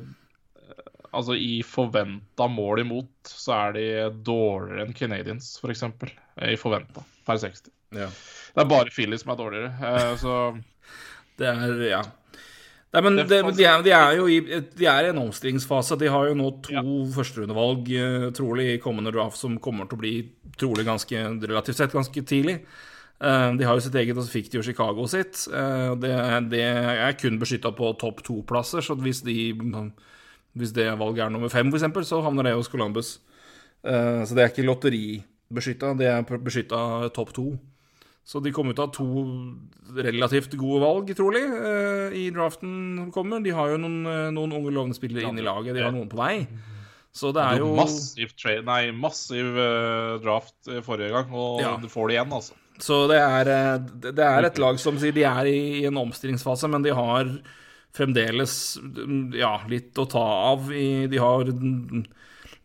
Altså, i forventa mål imot, så er de dårligere enn Canadians, f.eks. I forventa, per 60. Ja. Det er bare Philly som er dårligere. eh, Så Det er Ja. Nei, men Det de, er, de er jo i De er i en omstillingsfase. De har jo nå to Ja. førsterundevalg eh, trolig i kommende draft som kommer til å bli trolig ganske relativt sett ganske tidlig. Eh, de har jo sitt eget, og så fikk de jo Chicago sitt. Eh, det, det er kun beskytta på topp to-plasser, så hvis, de, hvis det valget er nummer fem, f.eks., så havner det hos Columbus. Så det er ikke lotteribeskytta, det er beskytta topp to. Så de kommer til å ha to relativt gode valg, trolig, eh, i draften som kommer. De har jo noen, eh, noen unge lovende spillere inn i laget, de har noen på vei. Så det er jo massiv, trade, nei, massiv eh, draft forrige gang, og Ja. du får det igjen, altså. Så det er, det er et lag som sier de er i, en omstillingsfase, men de har fremdeles mm, ja, litt å ta av. I, de har mm,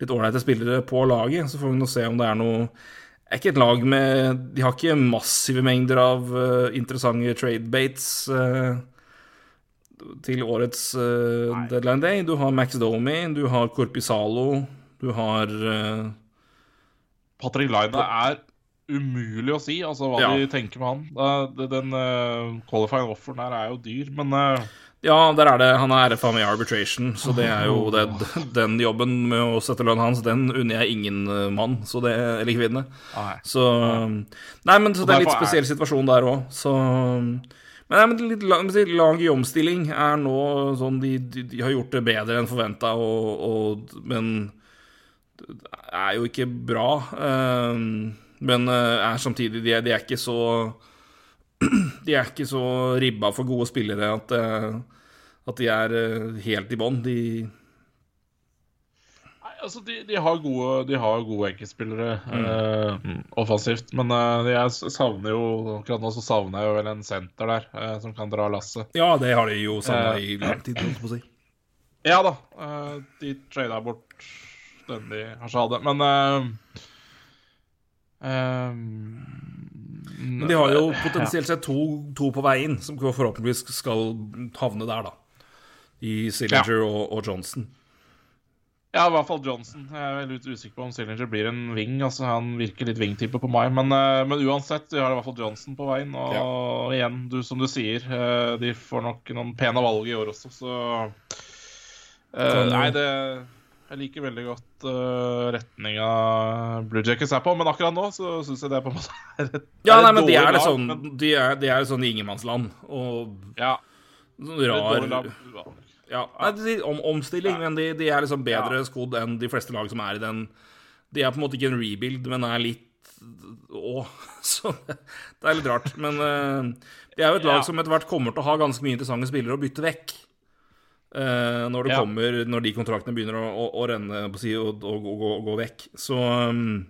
litt ålreite spillere på laget, så får vi nå se om det er noe er ikke et lag med De har ikke massive mengder av uh, interessante trade bates. uh, til årets uh, deadline day. Du har Max Domi, du har Corpisalo, du har eh, Patrick det er umulig å si, altså hva Ja. de tenker med han. Den uh, qualifying offeren her er jo dyr, men eh, Ja, der er det. Han er RFA med arbitration, så det er jo det, den jobben med å sette lønnen hans, den unner jeg ingen mann, så det, eller kvinne. Så Nei, men så det er litt spesiell situasjon der òg, så Men, nei, men litt lag, i omstilling er nå sånn De, de, de har gjort det bedre enn forventa, men det er jo ikke bra. eh, men eh, er samtidig de de er ikke så [CLEARS THROAT] De er ikke så ribba for gode spillere at, eh, at de er eh, helt i bånn. De Nei, altså de, de har gode, de har gode enkeltspillere Mm. eh, offensivt, men eh, jeg savner jo akkurat nå så savner jeg jo vel en senter der eh, som kan dra lasset. Ja, det har de jo savna Eh. i lang tid, holdt på å si. [CLEARS THROAT] Ja da, eh, de trada bort den de kanskje hadde, men eh, eh, Men de har jo potensielt sett to, to på vei inn, som forhåpentligvis skal havne der, da. I Sillinger og, og Johnson. Ja, i hvert fall Johnson. Jeg er litt usikker på om Sillinger blir en wing. altså Han virker litt wing-type på meg. Men, eh, men uansett, vi har i hvert fall Johnson på veien. Og igjen, du, som du sier, eh, de får nok noen pene valg i år også, så eh, Nei, det Jeg liker veldig godt uh, retninga Blue Jackets er på, men akkurat nå så syns jeg det på en måte [LAUGHS] er et, Ja, er nei, men de er litt sånn men- De er, de er sånn ingenmannsland, og Ja, sånn rar. Ja, nei, om, omstilling, men de, de er liksom bedre Ja. skodd enn de fleste lag som er i den De er på en måte ikke en rebuild, men er litt Å, [LAUGHS] så det er litt rart. Men uh, de er jo et lag Ja. som etter hvert kommer til å ha ganske mye interessante spillere å bytte vekk. Uh, når det Ja. kommer Når de kontraktene begynner å, å, å renne på si, og, og, og, gå- gå vekk. Så um,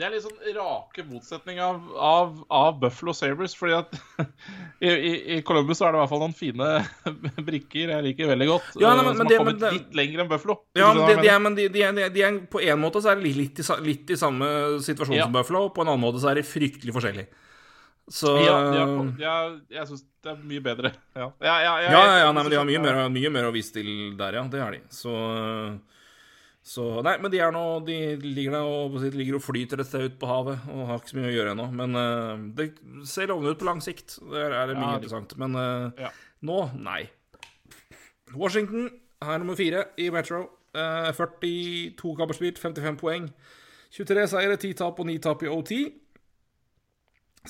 Det er litt sånn rake motsetning av, av, av Buffalo Sabres, fordi at [LAUGHS] i, i, i Columbus er det i hvert fall noen fine [LAUGHS] brikker jeg liker veldig godt. Ja, nei, eh, men- som men har det- kommet det- litt lenger enn Buffalo. Ja, men jeg er, de, de, er, de er, på en måte så er det litt i, litt i samme situasjon Ja. som Buffalo, og på en annen måte så er de fryktelig forskjellig. Så ja, er jeg jeg syns det er mye bedre. Ja, ja, ja, Ja, ja, ja nei, men de har mye mer, mye mer å vise til der, ja. Det har de. Så, så Nei, men de er nå De ligger der og, ligger og flyter et sted ut på havet og har ikke så mye å gjøre ennå. Men uh, det ser lovende ut på lang sikt. Der er det mye Ja, det- interessant. Men uh, Ja. nå, nei. Washington er nummer fire i Metro. Uh, 42 kamper spilt, 55 poeng. 23 seire, 10 tap og 9 tap i OT.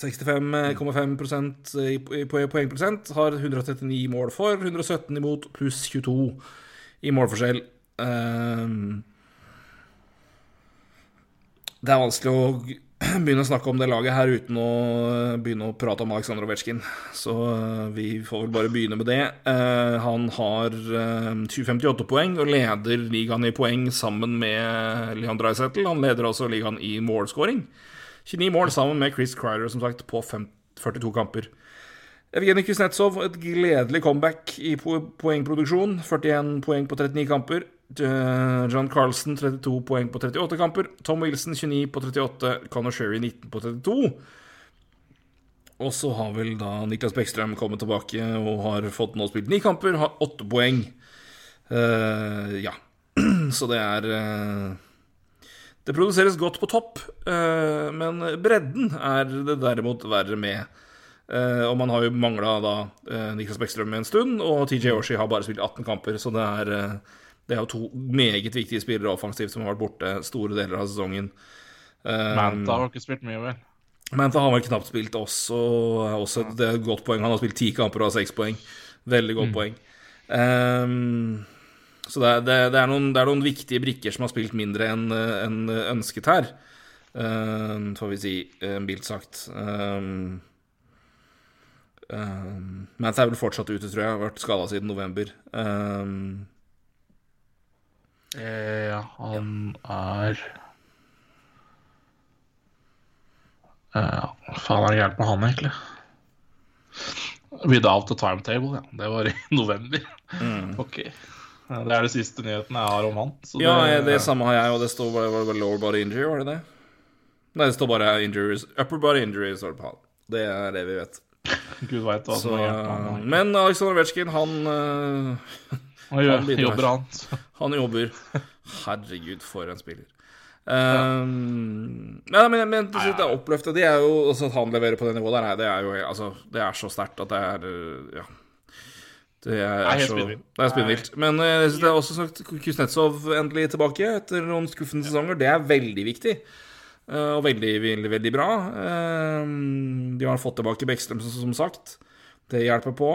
65,5 i i poeng- poengprosent. Har 139 mål for, 117 imot, pluss 22 i målforskjell. Ehm, det er vanskelig å [CLEARS THROAT] begynne å snakke om det laget her uten å eh, begynne å prate om Aleksandr Ovetsjkin. Så eh, vi får vel bare begynne med det. Eh, han har eh, 58 poeng og leder ligaen i poeng sammen med Leon Dreisettel. Han leder også ligaen i målscoring. 29 mål sammen med Chris Cryder, som sagt, på 42 kamper. Evgenij Kuznetsov, et gledelig comeback i poengproduksjon. 41 poeng på 39 kamper. Eh, John Carlson 32 poeng på 38 kamper. Tom Wilson 29 på 38. Connor Sherry 19 på 32. Og så har vel da Niklas Bekkstrøm kommet tilbake og har fått nå spilt ni kamper, har åtte poeng. Uh, ja. [CLEARS THROAT] Så det er uh, Det produseres godt på topp, uh, men bredden er det derimot verre med. Og man har jo mangla da Niklas Bekkstrøm en stund, og TJ Oshie har bare spilt 18 kamper, så det er, det er jo to meget viktige spillere offensivt som har vært borte store deler av sesongen. Um, Manta har ikke spilt mye, vel. Manta har vel knapt spilt også, også det er et godt poeng. Han har spilt ti kamper og har seks poeng. Veldig godt poeng. Um, så det er, det, er noen, det er noen viktige brikker som har spilt mindre enn en ønsket her. um, får vi si, uh, mildt sagt. Um, um, Manta er vel fortsatt ute, tror jeg. Har vært skada siden november. Ehm, Ja, han er Ja, faen er det gærent med han, egentlig? Without the timetable, ja. Det var i [LAUGHS] november. Ok. Ja, Det er de siste nyhetene jeg har om han. så ja, det samme har jeg, og det står bare, bare, lower body injury, var det det? Nei, det står bare injuries. Upper body injury står det på han. Det er det vi vet. Gud veit hva som har hjulpet han. men Aleksandr Vetsjkin, han eh, Han han jobber han. Han jobber. Herregud, for en spiller. Um, ja. men, men til slutt, det er oppløftet. De er jo, altså, at han leverer på det nivået der, nei, det er jo altså, Det er så sterkt at det er uh, Ja. Det er, helt så, det er spinnvilt. Men jeg synes det er også sagt Kuznetsov endelig tilbake etter noen skuffende sesonger. Det er veldig viktig. Uh, og veldig, veldig, veldig bra. Um, de har fått tilbake Bekkstrøm, som, som sagt. Det hjelper på.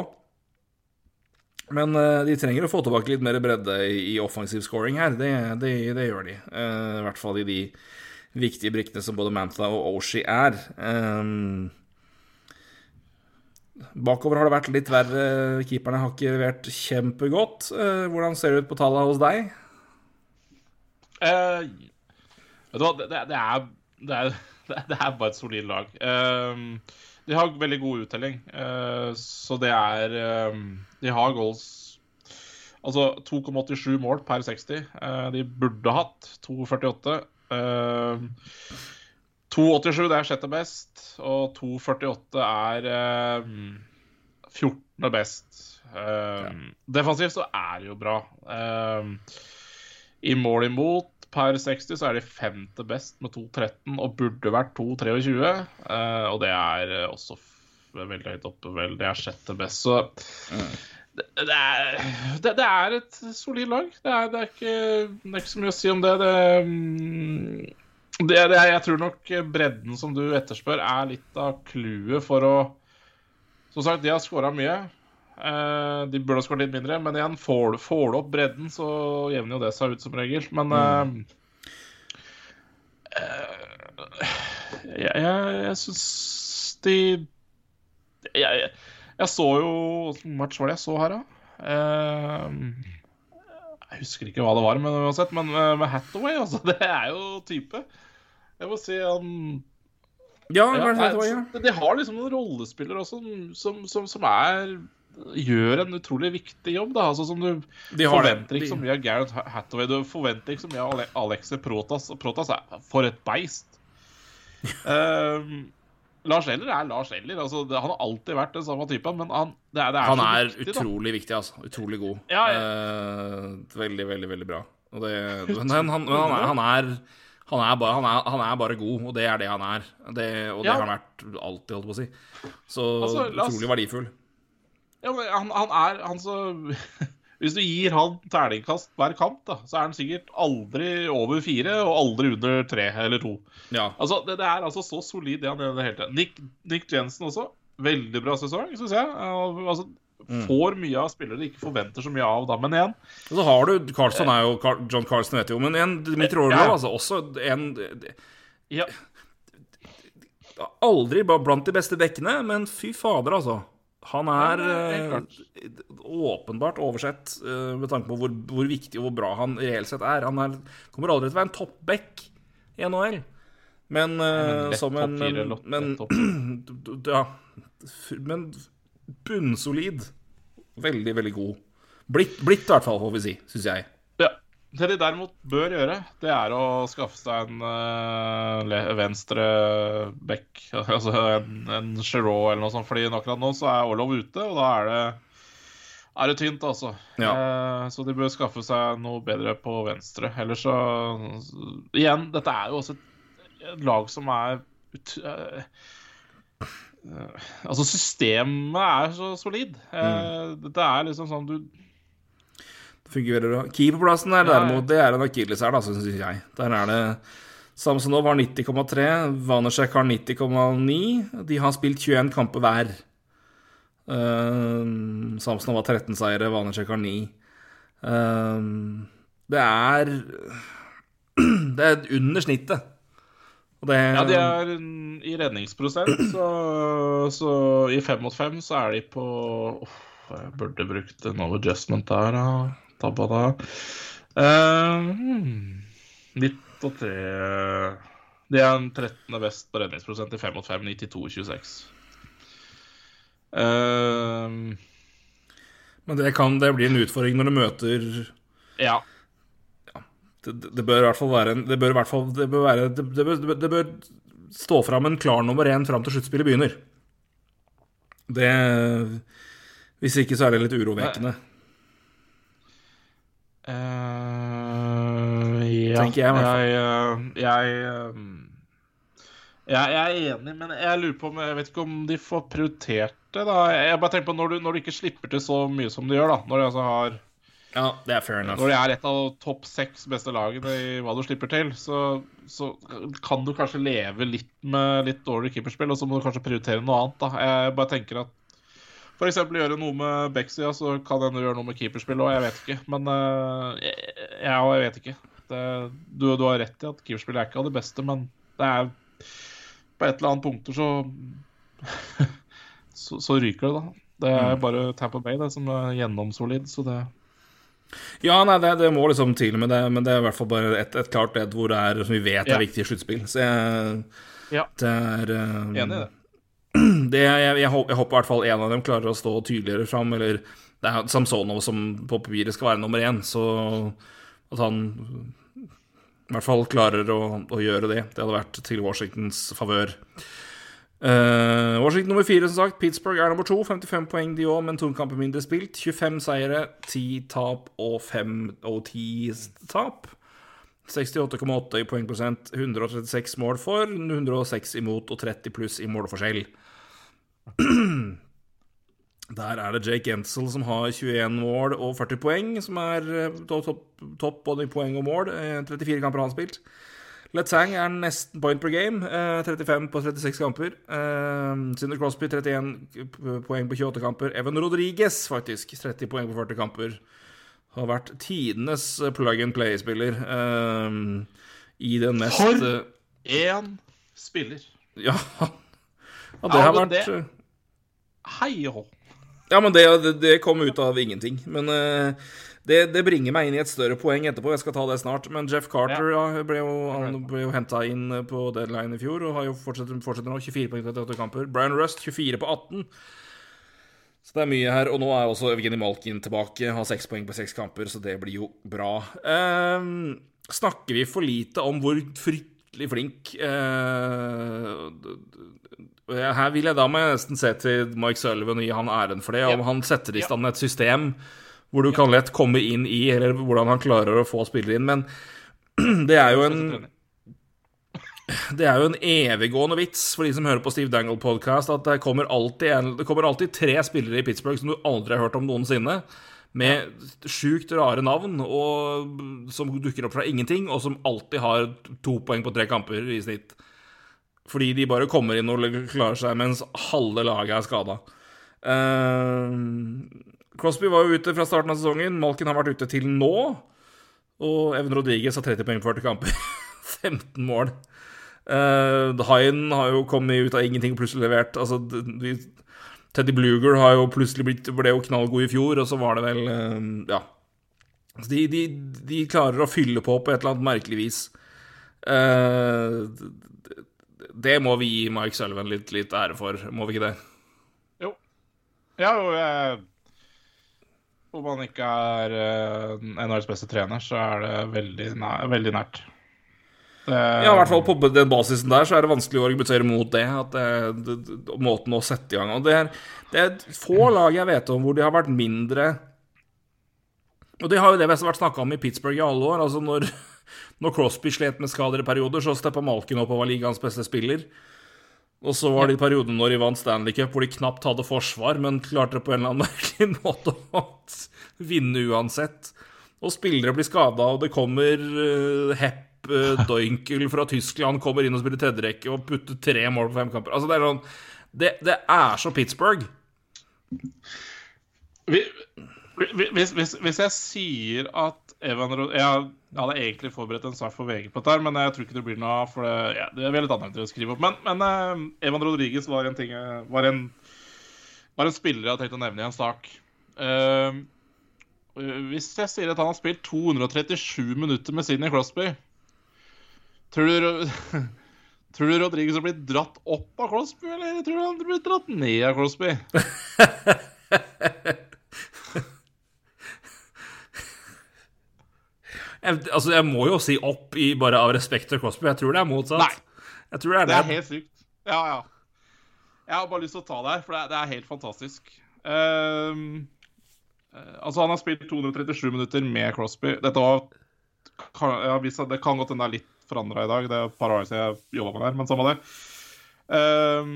Men eh, de trenger å få tilbake litt mer bredde i, offensiv scoring her. Det, det, det gjør de. Eh, I hvert fall i de viktige brikkene som både Mantha og Oshi er. Um, bakover har det vært litt verre. Keeperne har ikke levert kjempegodt. Eh, hvordan ser det ut på tallene hos deg? Eh, hva, det, det, er, det, er, [LAUGHS] det er bare et solid lag. Eh, de har veldig god uttelling, eh, så det er eh, De har goals Altså 2,87 mål per 60. Eh, de burde hatt 2,48. Eh, 2,87 det er sjette best, og 2,48 er eh, 14. best. Eh, Defensivt så er det jo bra. Eh, I mål imot per 60 så er de femte best med 2,13 og burde vært 2,23. Eh, og det er eh, også veldig høyt oppe, vel. Det er sjette best, så det, det, er, det, det er et solid lag. Det er, det, er ikke, det er ikke så mye å si om det. Det, mm, er, Jeg tror nok bredden som du etterspør, er litt av clouet for å Som sagt, de har skåra mye. Eh, de burde ha skåret litt mindre, men igjen, får får du opp bredden, så jevner jo det seg ut som regel. Men eh, uh, jeg, jeg, jeg syns de jeg, jeg, jeg så jo match var det jeg så her, da? Eh, jeg husker ikke hva det var, men uansett. Men eh, med Hathaway, altså. [LAUGHS] Det er jo type. Jeg må si han Ja, ja, nei, det ja. De har liksom noen rollespillere også som, som, som, som er Gjør en utrolig viktig jobb. da, altså som Du De forventer ikke så mye av Gareth Hathaway. Du forventer ikke så mye av Ale Alexei Protas. Protas er for et beist. [LAUGHS] Ehm, Lars Eller er Lars Eller. Altså, det, han har alltid vært den samme typen, men han, det er, det er Han er viktig, da. utrolig viktig, altså. Utrolig god. Ja, Eh, veldig, veldig, veldig bra. Det, men han, han, er, han, er, han, er bare, han, er, han er bare god, og det er det han er. Det, og det Ja. har han vært alltid, holdt på å si. Så Altså, utrolig verdifull. Ja, men han, han er han så [LAUGHS] Hvis du gir han terningkast hver kamp, da, så er han sikkert aldri over fire og aldri under tre eller to. Ja. Altså, det, det er altså så solid, det han gjør i det hele tatt. Nick, Nick Jensen også. Veldig bra sesong, syns jeg. Altså, Mm. får mye av spillere de ikke forventer så mye av, da. Men igjen så har du Carlson er jo John Carlson vet jo, men igjen, Dmitrij Orlov, Ja. altså, også en ja, Aldri blant de beste dekkene, men fy fader, altså. Han er Ja, helt eh, åpenbart oversett eh, med tanke på hvor, hvor viktig og hvor bra han reelt sett er. Han er, kommer aldri til å være en toppback i NHL. Men eh, men lett som en Men, [CLEARS THROAT] ja, men bunnsolid. Veldig, veldig god. Blitt, blitt i hvert fall, får vi si, syns jeg. Det de derimot bør gjøre, det er å skaffe seg en uh, venstre back. [LAUGHS] Altså en, en Giroux eller noe sånt. Fordi akkurat nå så er Orlov ute, og da er det er det tynt, altså. Ja. Uh, så de bør skaffe seg noe bedre på venstre. Ellers så Igjen, dette er jo også et, et lag som er ut, uh, Altså, systemet er så solid. Mm. Dette er liksom sånn du Fungerer bra. Keeperplassen er ja. derimot Det er en akilles her, da, syns jeg. Der er det Samsonov har 90,3, Vanersek har 90,9. De har spilt 21 kamper hver. Uh, Samsonov har 13 seire, Vanersek har 9. Uh, det er [CLEARS THROAT] Det er under snittet. Det Ja, de er i redningsprosent, så, så i fem mot fem så er de på Uff, jeg burde brukt en adjustment der, da. Tabba da. Eh, hmm, 93 De er en 13. best på redningsprosent i fem mot fem, 92-26. Uh, Men det, kan, det blir en utfordring når du møter ja. det, det bør i hvert fall være en Det bør i hvert fall Det bør, være, det, det bør, det bør stå fram en klar nummer én fram til sluttspillet begynner. Det Hvis ikke, så er det litt urovekkende. Eh, ja, Tenker jeg, i hvert fall. Jeg, eh, jeg, eh, jeg, jeg er enig, men jeg lurer på om Jeg vet ikke om de får prioritert det, da. Jeg bare tenker på når du, når du ikke slipper til så mye som du gjør, da. Når de altså har Ja, det er fair enough. Når de er et av topp seks beste lagene i hva du slipper til, så, så kan du kanskje leve litt med litt dårligere keeperspill, og så må du kanskje prioritere noe annet. da. Jeg bare tenker at f.eks. gjøre noe med backsida, så kan hende gjøre noe med keeperspill òg, jeg vet ikke. Men uh, jeg, jeg, jeg vet ikke. Det, du, du har rett i at keeperspillet er ikke av det beste, men det er på et eller annet punkter så [LAUGHS] så, så ryker det, da. Det er bare Tampa Bay det som er gjennomsolid, så det Ja, nei, det, det må liksom til med det, men det er i hvert fall bare et, et klart ledd hvor det er, som vi vet er Ja. viktig i sluttspill. Så jeg, Ja. det er um, Enig i det. Det jeg, jeg, håper, jeg håper i hvert fall en av dem klarer å stå tydeligere fram, eller det er Samsonov som på papiret skal være nummer én, så at han i hvert fall klarer å, å gjøre det. Det hadde vært til Washingtons favør. Uh, Washington nummer fire, som sagt. Pittsburgh er nummer to. 55 poeng de òg, men to kamper mindre spilt. 25 seire, 10 tap og 5 og 10 tap. 68,8 i poengprosent, 136 mål for, 106 imot og 30 pluss i målforskjell. [CLEARS THROAT] Der er det Jake Ensel som har 21 mål og 40 poeng, som er eh, topp top, top, både i poeng og mål. Eh, 34 kamper har han spilt. Letang er nesten point per game, eh, 35 på 36 kamper. Eh, Cinder Crosby 31 poeng på 28 kamper. Evan Rodriguez faktisk 30 poeng på 40 kamper. Har vært tidenes plug and play-spiller eh, i den mest For- eh, Én spiller. Ja, ja, det har vært Hei hå. Ja, men det, det, det kom ut av ingenting. Men uh, det, det bringer meg inn i et større poeng etterpå. Jeg skal ta det snart. Men Jeff Carter ja. ble jo, han ble jo henta inn på deadline i fjor og har jo fortsetter, fortsetter nå. 24 poeng på 38 kamper. Brian Rust 24 på 18. Så det er mye her. Og nå er også Evgeny Malkin tilbake. Har seks poeng på seks kamper, så det blir jo bra. Eh, snakker vi for lite om hvor fryktelig flink eh, her vil jeg da må jeg nesten se til Mike Sullivan og gi han æren for det. Om han setter i stand et system hvor du kan lett komme inn i, eller hvordan han klarer å få spillere inn. Men [CLEARS THROAT] det er jo en [LAUGHS] det er jo en eviggående vits for de som hører på Steve Dangle-podkast, at det kommer, alltid en, det kommer alltid tre spillere i Pittsburgh som du aldri har hørt om noensinne, med sjukt rare navn, og som dukker opp fra ingenting, og som alltid har to poeng på tre kamper i snitt. Fordi de bare kommer inn og klarer seg mens halve laget er skada. Crosby var jo ute fra starten av sesongen. Malkin har vært ute til nå. Og Even Rodriguez har 30 poeng på 40 kamper. 15 mål. Uh, Hine har jo kommet ut av ingenting og plutselig levert. Altså, vi, Teddy Bluger har jo plutselig blitt, ble jo knallgod i fjor, og så var det vel uh, Ja. Så de, de, de klarer å fylle på på et eller annet merkelig vis. Uh, det må vi gi Mike Sullivan litt, litt ære for, må vi ikke det? Jo. Ja, jo, jeg Om han ikke er uh, NHLs beste trener, så er det veldig, næ- veldig nært. Det, Ja, i hvert fall på den basisen der så er det vanskelig å argumentere mot det. At det, det, det måten å sette i gang Og det er, det er få lag jeg vet om hvor de har vært mindre Og det har jo det vi har vært snakka om i Pittsburgh i alle år. Altså når, når Crosby slet med skader i perioder, så steppa Malkin opp og var ligaens beste spiller. Og så var det i perioden når de vant Stanley Cup, hvor de knapt hadde forsvar, men klarte på en eller annen [LAUGHS] merkelig måte å vinne uansett. Og spillere blir skada, og det kommer uh, Hepp [LAUGHS] uh, Doinkel fra Tyskland kommer inn og spiller tredjerekke og putter tre mål på fem kamper. Altså, det er sånn Det, det er så Pittsburgh. Vi- vi- Hvis, hvis, hvis jeg sier at Evan Rod... Jeg hadde egentlig forberedt en sak for VG på dette, men jeg tror ikke det blir noe av. For det, ja, det er litt annet å skrive opp. Men, men uh, Evan Rodriguez var en ting var en, var en spiller jeg hadde tenkt å nevne i en sak. Uh, hvis jeg sier at han har spilt 237 minutter med Sidney Crosby Tror du, [LAUGHS] tror du Rodriguez har blitt dratt opp av Crosby, eller tror du han blitt dratt ned av Crosby? [LAUGHS] Jeg, altså, jeg må jo si opp i bare av respekt til Crosby. Jeg tror det er motsatt. Nei. Jeg tror det er Det det. er helt sykt. Ja, ja. Jeg har bare lyst til å ta det her, for det er, det er helt fantastisk. Eh, altså, han har spilt 237 minutter med Crosby. Dette var kan, ja, Det kan godt hende det er litt forandra i dag. Det er et par år siden jeg jobba med det men samme det. Ehm,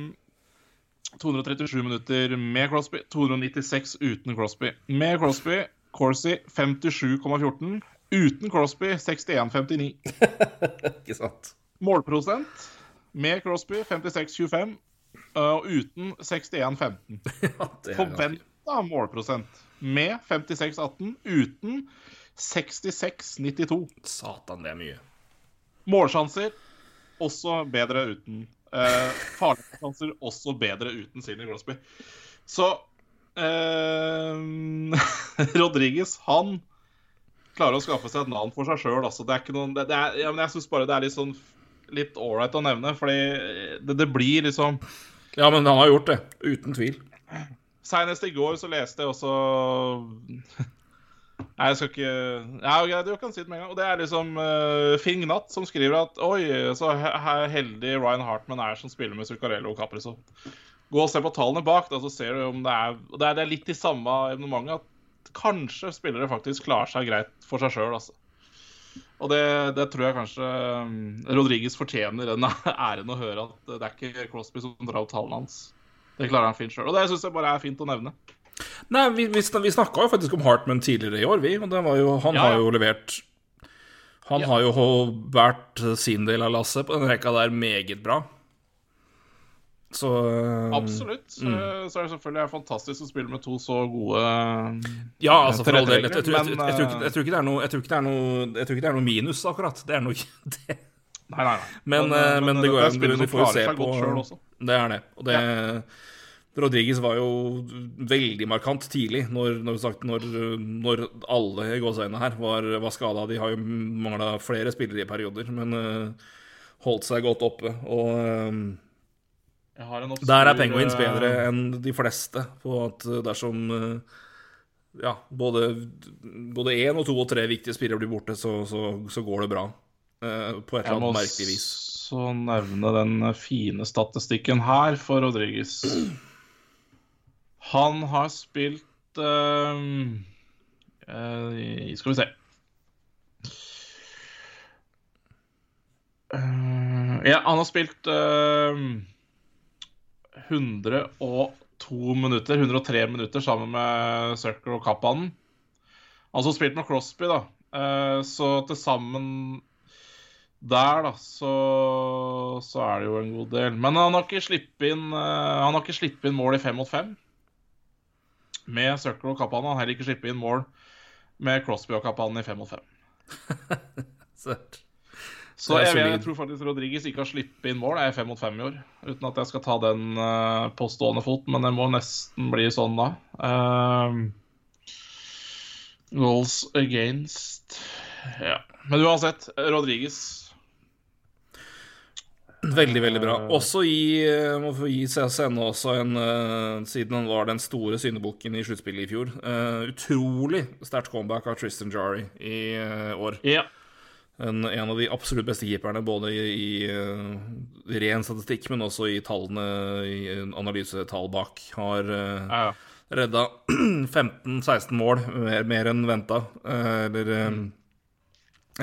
237 minutter med Crosby, 296 uten Crosby. Med Crosby, Corsi 57,14. Uten Crosby 61,59. [LAUGHS] Ikke sant? Målprosent med Crosby 56,25. Og uten 61,15. [LAUGHS] Ja, det er ganske- Forventa målprosent med 56,18. Uten 66,92. Satan, det er mye. Målsjanser også bedre uten. Uh, farlige sjanser også bedre uten Sidney Crosby. Så eh, [LAUGHS] Rodriguez, han klarer å skaffe seg et navn for seg sjøl. Altså. Det er ikke noen det, det er, ja, men Jeg syns bare det er litt sånn litt ålreit å nevne, fordi det, det blir liksom Ja, men han har gjort det. Uten tvil. Seinest i går så leste jeg også Nei, jeg skal ikke Ja, greit, du kan si det med en gang. Og det er liksom uh, Finn Gnatt som skriver at Oi, så he he- heldig Ryan Hartman er som spiller med Zuccarello og Caprizzo. Gå og se på tallene bak, da, så ser du om det er og det er, det er litt i samme evenementet at kanskje spillere faktisk klarer seg greit for seg sjøl, altså. Og det, det tror jeg kanskje um, Rodriguez fortjener den [LAUGHS] æren å høre at det er ikke Crosby som drar opp tallene hans. Det klarer han fint sjøl. Og det syns jeg bare er fint å nevne. Nei, vi, vi, vi snakka jo faktisk om Hartman tidligere i år, vi. Og det var jo, han Ja, har jo levert Han Ja. har jo vært sin del av lasset på den rekka der meget bra. Så eh, Absolutt. Så, så er det selvfølgelig fantastisk å spille med to så gode Ja, altså for all del. Jeg, tror ikke- det er noe minus, akkurat. Det er noe [LAUGHS] det, Nei, nei, nei. Men, men, men det går an. Du får jo se på. Det er det. Og det Rodriguez var jo veldig markant tidlig, når, når, sagt, når, når alle gåseøynene her var, var skada. De har jo mangla flere spillere i perioder, men uh, holdt seg godt oppe. Og eh, en obskur, der er Penguins eh, bedre enn de fleste på at eh, dersom eh, ja, både, både én og to og tre viktige spillere blir borte, så, så, så går det bra. på et eller annet merkelig vis. Jeg må så nevne den fine statistikken her for Rodriguez. Han har spilt uh, uh, Skal vi se uh, Ja, han har spilt 102 minutter, 103 minutter sammen med Circle og Kappanen. Også spilt med Crosby, da. Eh, så til sammen der, da, så, så er det jo en god del. Men han har ikke sluppet inn, eh, inn mål i fem mot fem. Med Circle og Kappanen. Han har heller ikke sluppet inn mål med Crosby og Kappanen i fem mot fem. [LAUGHS] Så jeg, jeg tror faktisk Rodriguez ikke har sluppet inn mål. Jeg er fem mot fem i år. Uten at jeg skal ta den uh, på stående fot, men det må nesten bli sånn da. Uh, goals against Ja. Men uansett, Rodriguez Veldig, veldig bra. Også gi, eh, må få gi CSN også en eh, Siden han var den store syndebukken i sluttspillet i fjor. Uh, utrolig sterkt comeback av Tristan Jari i eh, år. Ja. En, en av de absolutt beste keeperne, både i, i eh, ren statistikk, men også i tallene i analysetall bak. Har uh, ja, ja. redda [CLEARS THROAT] 15-16 mål, mer, mer enn venta. Eh, eller mm.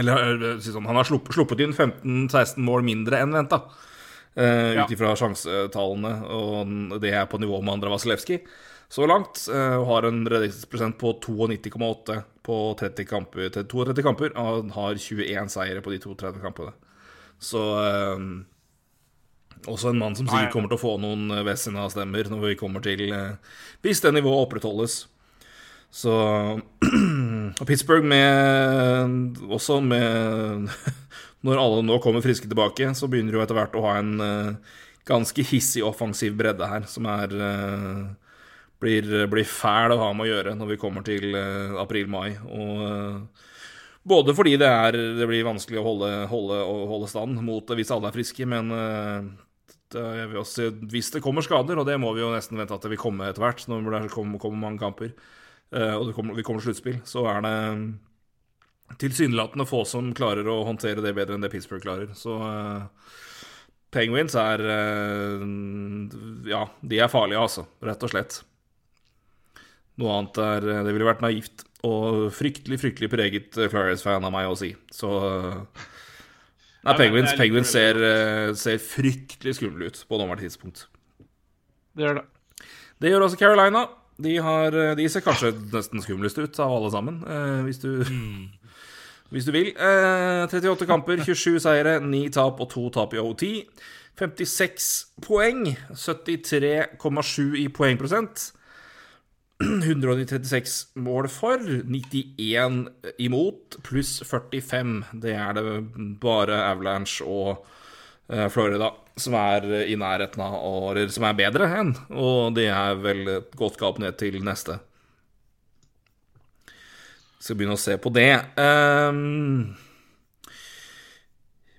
eller sånn, han har sluppet, sluppet inn 15-16 mål mindre enn venta. Uh. Ut ifra sjansetallene, og det er på nivå med Andra Vasilevskij så langt. eh, og har en redningsprosent på 92,8 på 30 kamper, 32 kamper. Og har 21 seire på de 32 kampene. Så eh, også en mann som sikkert kommer til å få noen eh, Vessina-stemmer når vi kommer til Hvis det nivået opprettholdes. Så [CLEARS THROAT] Og Pittsburgh med Også med [LAUGHS] Når alle nå kommer friske tilbake, så begynner de jo etter hvert å ha en ganske hissig offensiv bredde her, som er blir, blir fæl å ha med å gjøre når vi kommer til eh, april-mai. Og eh, både fordi det, er, det blir vanskelig å holde, holde, holde stand mot hvis alle er friske, men eh, det, også, hvis det kommer skader, og det må vi jo nesten vente at det vil komme etter hvert, når det kommer, kommer mange kamper, og det kommer, vi kommer sluttspill, så er det tilsynelatende få som klarer å håndtere det bedre enn det Pittsburgh klarer. Så uh, Penguins er uh, Ja, de er farlige, altså. Rett og slett. Noe annet er Det ville vært naivt og fryktelig, fryktelig preget Flyers-fan av meg å si. Så Nei, Penguins, Penguins ser, eh, ser fryktelig skumle ut på nåværende tidspunkt. Det gjør det. Det gjør også Carolina. De, har, eh, de ser kanskje nesten skumlest ut av alle sammen, eh, hvis du [LAUGHS] Hvis du vil. Eh, 38 kamper, 27 seire, 9 tap og 2 tap i OT. 56 poeng. 73,7 i poengprosent. 136 mål for, 91 imot, pluss 45. Det er det bare Avalanche og eh, Florida som er i nærheten av, eller som er bedre enn. Og det er vel et godt gap ned til neste. Skal begynne å se på det. Um,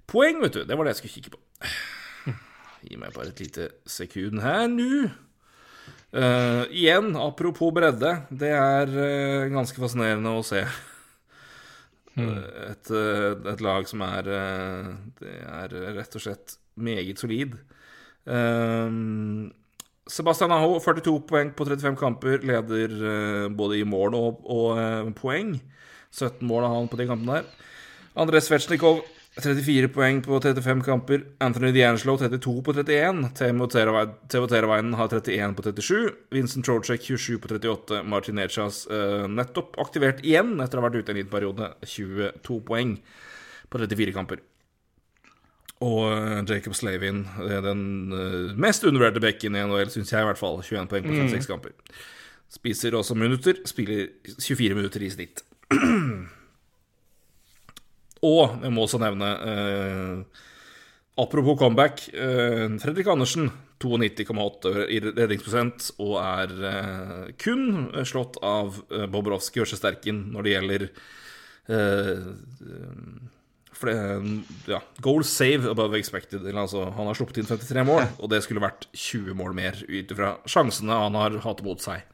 poeng, vet du. Det var det jeg skulle kikke på. Gi meg bare et lite sekund her nå. Uh, igjen, apropos bredde. Det er uh, ganske fascinerende å se. Uh, et, et, lag som er Det er rett og slett meget solid. Sebastian Aho, 42 poeng på 35 kamper, leder både i mål og, og poeng. 17 mål har han på de kampene der. André Svetsjnikov 34 poeng på 35 kamper. Anthony D'Angelo 32 på 31. Temo Teravainen har 31 på 37. Vincent Trocek 27 på 38. Martin Echas uh, nettopp aktivert igjen etter å ha vært ute en liten periode. 22 poeng på 34 kamper. Og uh, Jacob Slavin, den uh, mest undervurderte bekken i NHL, syns jeg i hvert fall. 21 poeng på 36 mm. kamper. Spiser også minutter. Spiller 24 minutter i snitt. [CLEARS THROAT] Og jeg må også nevne eh, Apropos comeback. Eh, Fredrik Andersen, 92,8 i redningsprosent, og er eh, kun slått av eh, Bobrovskij og Sjesterkin når det gjelder eh, ja, goal save above expected. Altså, han har sluppet inn 53 mål, og det skulle vært 20 mål mer ut ifra sjansene han har hatt mot seg.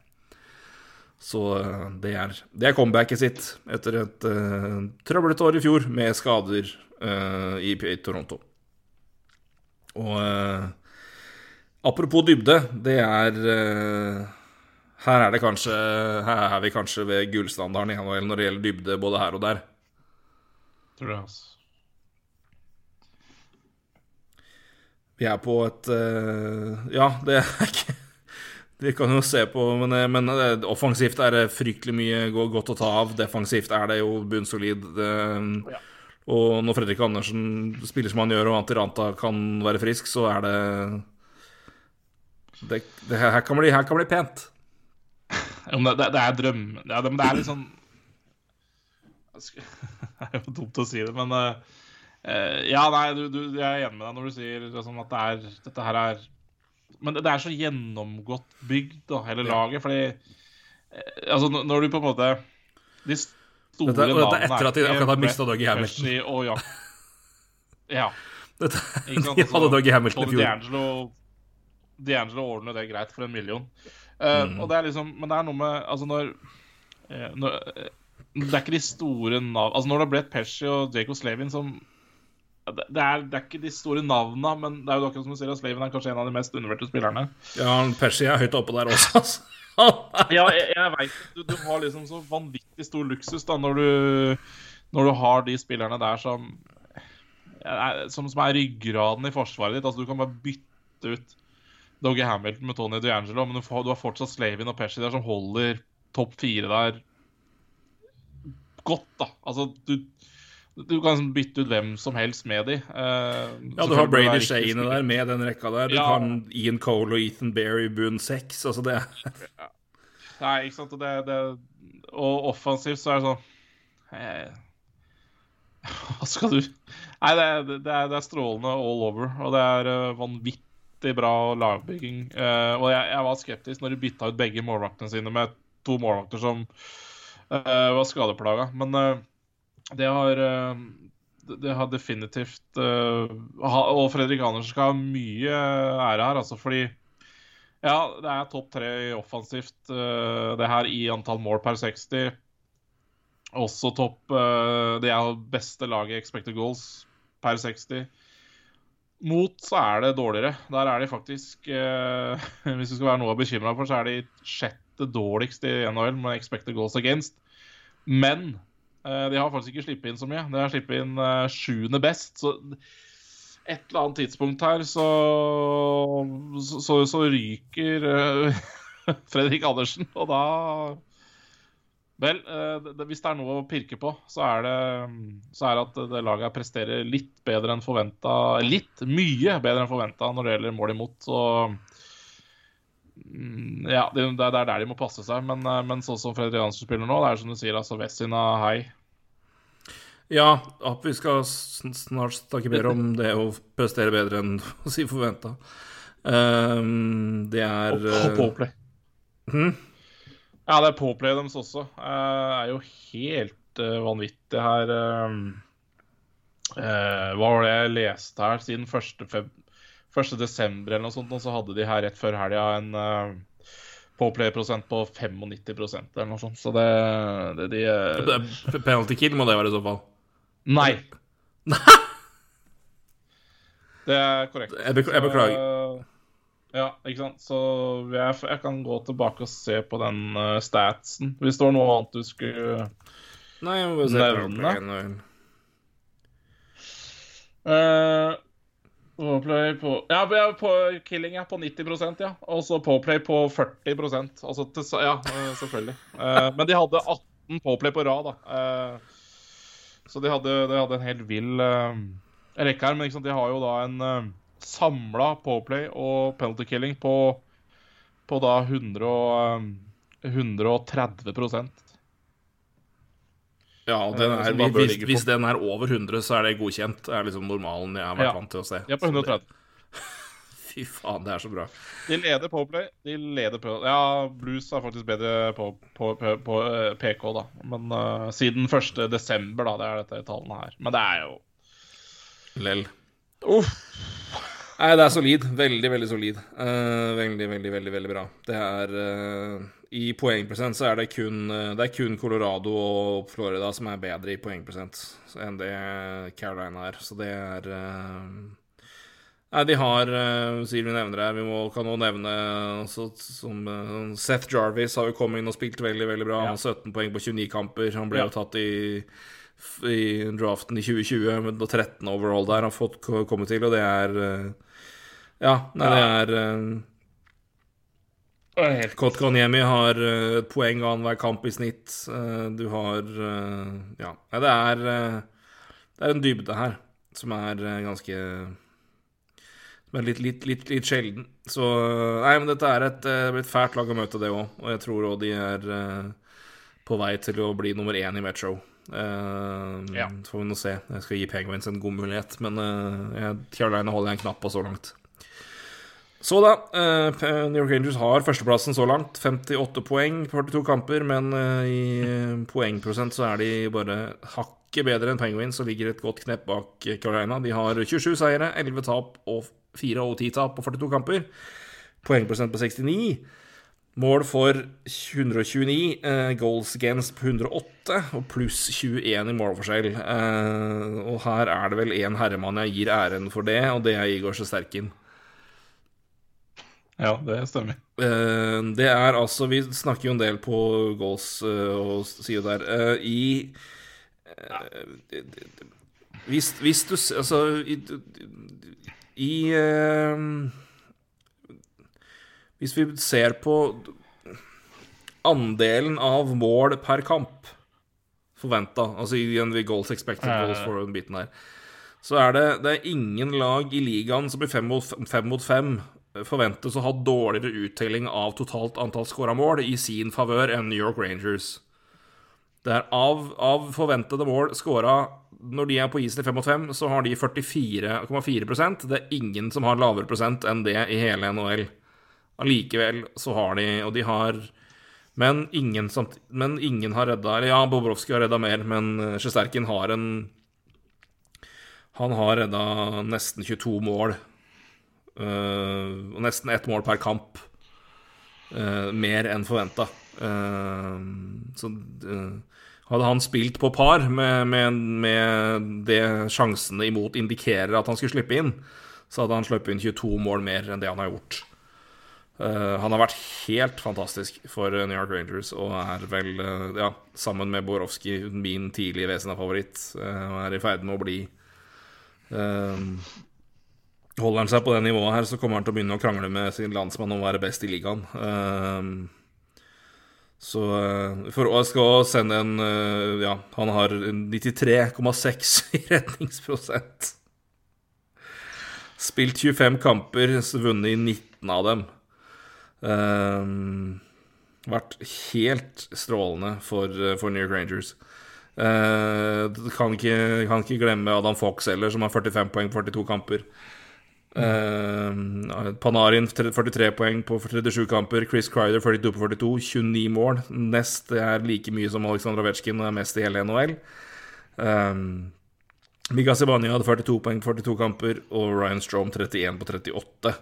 Så eh, det er, det er comebacket sitt etter et uh, trøblete år i fjor med skader uh, i, i, Toronto. Og uh, apropos dybde, det er Her er det kanskje Her er vi kanskje ved gullstandarden i NHL når det gjelder dybde både her og der. Tror det, altså. Vi er på et Ja, det er ikke vi kan jo se på, men, eh, men eh, offensivt er det fryktelig mye godt å ta av. Defensivt er det jo bunnsolid. Ja. Og når Fredrik Andersen spiller som han gjør, og Antiranta kan være frisk, så er det Det, det her, kan bli, her, kan bli, pent. Ja, men det, det, er drøm... Ja, det, men det er litt sånn [LAUGHS] Det er jo dumt å si det, men uh, Ja, nei, du, du, jeg er enig med deg når du sier liksom, at det er, dette her er men det er så gjennomgått bygd, da, hele laget. Fordi eh, Altså, når du på en måte De store dette, navnene Dette er etter at de akkurat har mista Doggy Hamilton. Og ja. [LAUGHS] ja. Dette, de hadde Doggy Hamilton i fjor. D'Angelo, ordner det greit for en million. Uh, mm. Og det er liksom Men det er noe med Altså, når, uh, når Det er ikke de store navn... Altså, når det ble Pesci og Jacob Slavin som det er, det er, ikke de store navnene, men det er jo akkurat som du sier, Slaven er kanskje en av de mest undervurderte spillerne. Ja, Persi er høyt oppe der også, [LAUGHS] altså. ja, jeg, jeg veit du, du, har liksom så vanvittig stor luksus da når du, når du har de spillerne der som, som, som er ryggraden i forsvaret ditt. Altså, du kan bare bytte ut Doggy Hamilton med Tony DiAngelo, men du, får, du, har fortsatt Slavin og Pesci der som holder topp fire der godt, da. Altså, du du kan bytte ut hvem som helst med de. Uh, ja, du har Brady Shane der med den rekka der. Du ja. kan Ian Cole og Ethan Berry bunn 6, Altså det Nei, ikke sant. Det, det, og offensivt så er det sånn eh, [LAUGHS] Hva skal du Nei, det, det, er, det, er, strålende all over. Og det er uh, vanvittig bra lagbygging. Uh, og jeg, jeg, var skeptisk når de bytta ut begge målvaktene sine med to målvakter som var skadeplaga. Men det har eh, det har definitivt uh, Og Fredrik Andersen skal ha mye ære her, altså, fordi Ja, det er topp tre offensivt, uh, det her, i antall mål per 60. Også topp Det er beste laget expected goals per 60. Mot så er det dårligere. Der er de faktisk eh, [LAUGHS] Hvis du skal være noe bekymra for, så er de sjette dårligst i NHL med expected goals against. Men eh, de har faktisk ikke sluppet inn så mye. De har sluppet inn eh, sjuende best. Så et eller annet tidspunkt her så så, så, ryker eh, [LAUGHS] Fredrik Andersen, og da Vel, eh, hvis det er noe å pirke på, så er det, så er det at det laget presterer litt bedre enn forventa. Litt mye bedre enn forventa når det gjelder mål imot. Så ja, det, det er der de må passe seg. Men, eh, men sånn som Fredrik Hansen spiller nå, det er som du sier, altså Vessina hei. Ja, at vi skal snart snakke mer om det å prestere bedre enn å si forventa. Um, det er Og, og Påplay. Hmm? Ja, det er Påplay deres også. Uh, er jo helt uh, vanvittig her. Uh, hva var det jeg leste her? Siden 1. Feb 1. desember eller noe sånt, og så hadde de her rett før helga en uh, påplay-prosent på 95% eller noe sånt. Så det, det de uh... Penalty kill må det være i så fall? Nei. [LAUGHS] det er korrekt. Jeg, bek jeg beklager. Så, ja, ikke sant. Så jeg, jeg, kan gå tilbake og se på den uh, statsen. Hvis det var noe annet du skulle Nei, jeg må bare se nevne. Uh, Påplay på Ja, på killing ja, på 90% ja. Og så påplay på 40% Altså til, Ja, uh, selvfølgelig. Uh, men de hadde 18 påplay på rad, da. Uh, så de hadde, de hadde, en helt vill rekke her. Men de har jo da en samla påplay og penalty killing på, på da 100 og, 130 ja, den er, hvis, hvis, den er over 100, så er det godkjent. Det er liksom normalen jeg har vært ja. vant til å se. Ja, på 130. [LAUGHS] Fy faen, det er så bra. De leder Powerplay. De leder på Ja, Blues er faktisk bedre på, på, på, på PK, da. Men uh, siden 1. desember, da. Det er dette tallene her. Men det er jo Lell. Uff. Nei, det er solid. Veldig, veldig solid. Uh, veldig, veldig, veldig veldig bra. Det er uh, I poengprosent så er det kun uh, Det er kun Colorado og Florida som er bedre i poengprosent enn det Carolina er. Så det er Nei, de har Siden vi nevner det, vi må, kan også nevne så, som Seth Jarvis har jo kommet inn og spilt veldig, veldig bra. Han har 17 poeng på 29 kamper. Han ble ja. jo tatt i i draften i 2020 med 13 overall der han har fått komme til, og det er ja, nei, det er uh, Kotkaniemi har uh, poeng annenhver kamp i snitt. Uh, du har uh, Ja. Nei, det er Det er en dybde her som er ganske Som er litt, litt, litt, litt, sjelden. Så Nei, men dette er et, et fælt lag å møte, det òg. Og jeg tror òg de er på vei til å bli nummer én i Metro. Uh, ja. Så får vi nå se. Jeg skal gi Penguins en god mulighet, men uh, Carolina holder jeg en knapp på så langt. Så da. Uh, New York Rangers har førsteplassen så langt. 58 poeng på 42 kamper. Men uh, i poengprosent så er de bare hakket bedre enn Penguins og ligger et godt knepp bak Carolina. De har 27 seire, 11 tap og 4 og 10 tap på 42 kamper. Poengprosent på 69. Mål for 129, uh, goals against på 108 og pluss 21 i målforskjell. Og her er det vel én herremann jeg gir æren for det, og det er Igor Sesterkin. Ja, det stemmer. Uh, det er altså Vi snakker jo en del på goals uh, og sier der uh, I hvis, hvis, du Altså I, i Hvis vi ser på andelen av mål per kamp forventa, altså i en goals expected goals for den biten her, så er det, det er ingen lag i ligaen som blir fem mot fem, mot fem forventes å ha dårligere uttelling av totalt antall skåra mål i sin favør enn New York Rangers. Det er av, av forventede mål skåra når de er på isen i 5 mot 5, så har de 44,4% Det er ingen som har lavere prosent enn det i hele NHL. Allikevel så har de Og de har Men ingen, samt, men ingen har redda Eller ja, Bobrovskij har redda mer, men Sjesterkin har en Han har redda nesten 22 mål og nesten ett mål per kamp. Uh, mer enn forventa. Uh, eh, så hadde han spilt på par med, med, med, det sjansene imot indikerer at han skulle slippe inn, så hadde han sluppet inn 22 mål mer enn det han har gjort. Uh, han har vært helt fantastisk for New York Rangers og er vel, uh, ja, sammen med Borowski, min tidlige Vesena-favoritt, uh, og er i ferd med å bli Holder han seg på det nivået her, så kommer han til å begynne å krangle med sin landsmann om å være best i ligaen. så for å skal sende en Ja, han har 93,6 [LAUGHS] i redningsprosent. Spilt 25 kamper, vunnet i 19 av dem. Uh, vært helt strålende for, for New York Rangers. Kan, ikke, kan, ikke, glemme Adam Fox heller, som har 45 poeng på 42 kamper. Uh, Panarin 43 poeng på 37 kamper. Chris Cryder 42 på 42. 29 mål. Nest er like mye som Aleksandr Ovetsjkin og er mest i hele NHL. Um, Miga Sebania hadde 42 poeng på 42 kamper, og Ryan Strom 31 på 38.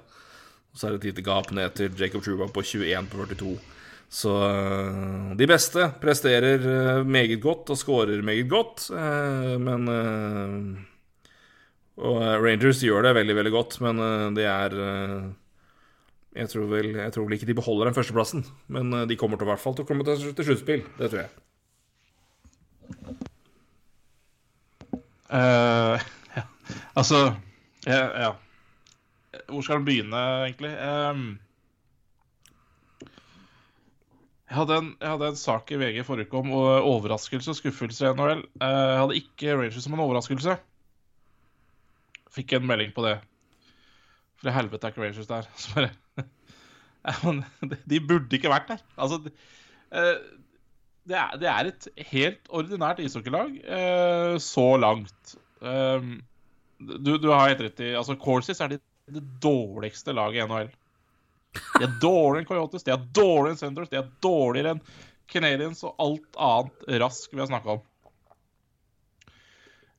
Og så er det et lite gap ned til Jacob Truba på 21 på 42. Så uh, de beste presterer uh, meget godt og scorer meget godt, men Og Rangers gjør det veldig, veldig godt, men det er jeg tror, vel, jeg tror ikke de beholder den førsteplassen, men de kommer til, i hvert fall til å komme til, sluttspill. Det tror jeg. [LAUGHS] ja. Altså ja, ja. Hvor skal en begynne, egentlig? Um, jeg, hadde en, jeg, hadde en, sak i VG forrige uke om overraskelse og skuffelse i NHL. Uh, jeg hadde ikke Rangers som en overraskelse. Fikk en melding på det. For helvete er ikke Rangers der. [LAUGHS] Så bare [LAUGHS] De burde ikke vært der. Altså det det er, et helt ordinært ishockeylag uh, så langt. Um, du, du, har helt rett i Altså, Corsis er de det dårligste laget i NHL. De er dårligere enn Coyotes, de er dårligere enn Senders, de er dårligere enn Canadians og alt annet rask vi har snakka om.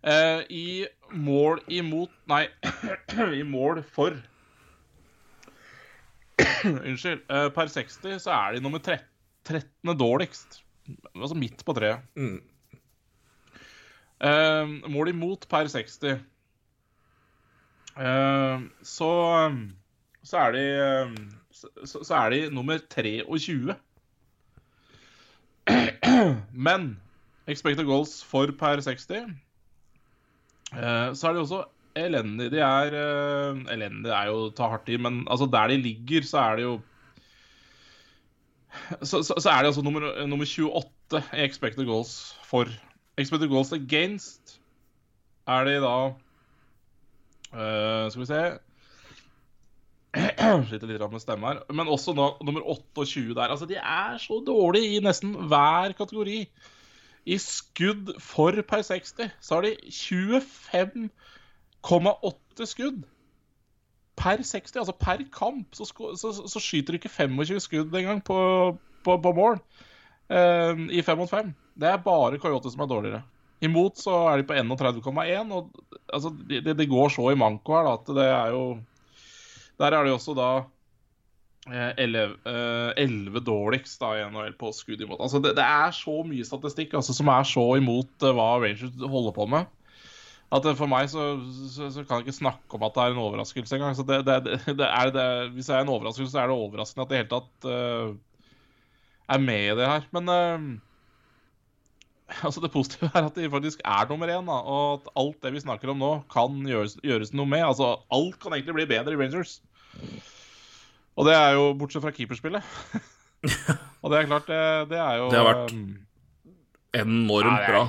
Uh, I mål imot Nei, [CLEARS THROAT] i mål for [CLEARS THROAT] Unnskyld. Uh, per 60 så er de nummer 13. dårligst. Altså midt på treet. Mm. Uh, mål imot per 60 Uh, så, så er de så, så er de nummer 23. [CLEARS THROAT] Men expected goals for per 60 eh, Så er de også elendige. De er uh, Elendige er jo å ta hardt i, men altså der de ligger, så er det jo så, så, så er de altså nummer, nummer 28 i expected goals for. Expected goals against er de da Uh, skal vi se [CLEARS THROAT] Sliter litt med stemme her. Men også nå, nummer 28 der. Altså, de er så dårlige i nesten hver kategori. I skudd for per 60 så har de 25,8 skudd. Per 60, altså per kamp, så, så, så skyter de ikke 25 skudd engang på, på, på mål uh, i 5 mot 5. Det er bare Coyote som er dårligere. Imot så er de på 31,1. og altså, det, det, går så i manko her da, at det er jo Der er det jo også da 11, eh, 11 eh, dårligst da, i NHL på skudd imot. Altså, det, det, er så mye statistikk altså, som er så imot uh, hva Rangers holder på med. At uh, For meg så, så, så, kan jeg ikke snakke om at det er en overraskelse engang. Det, det, [LAUGHS] er, hvis det er en overraskelse, så er det overraskende at det i hele tatt uh, er med i det her. Men [LAUGHS] altså Det positive er at de faktisk er nummer én, da, og at alt det vi snakker om nå, kan gjøres, gjøres noe med. Altså, Alt kan egentlig bli bedre i Rangers. Og det er jo bortsett fra keeperspillet. [LAUGHS] og det er klart, det, det, er jo Det har vært um, enormt bra.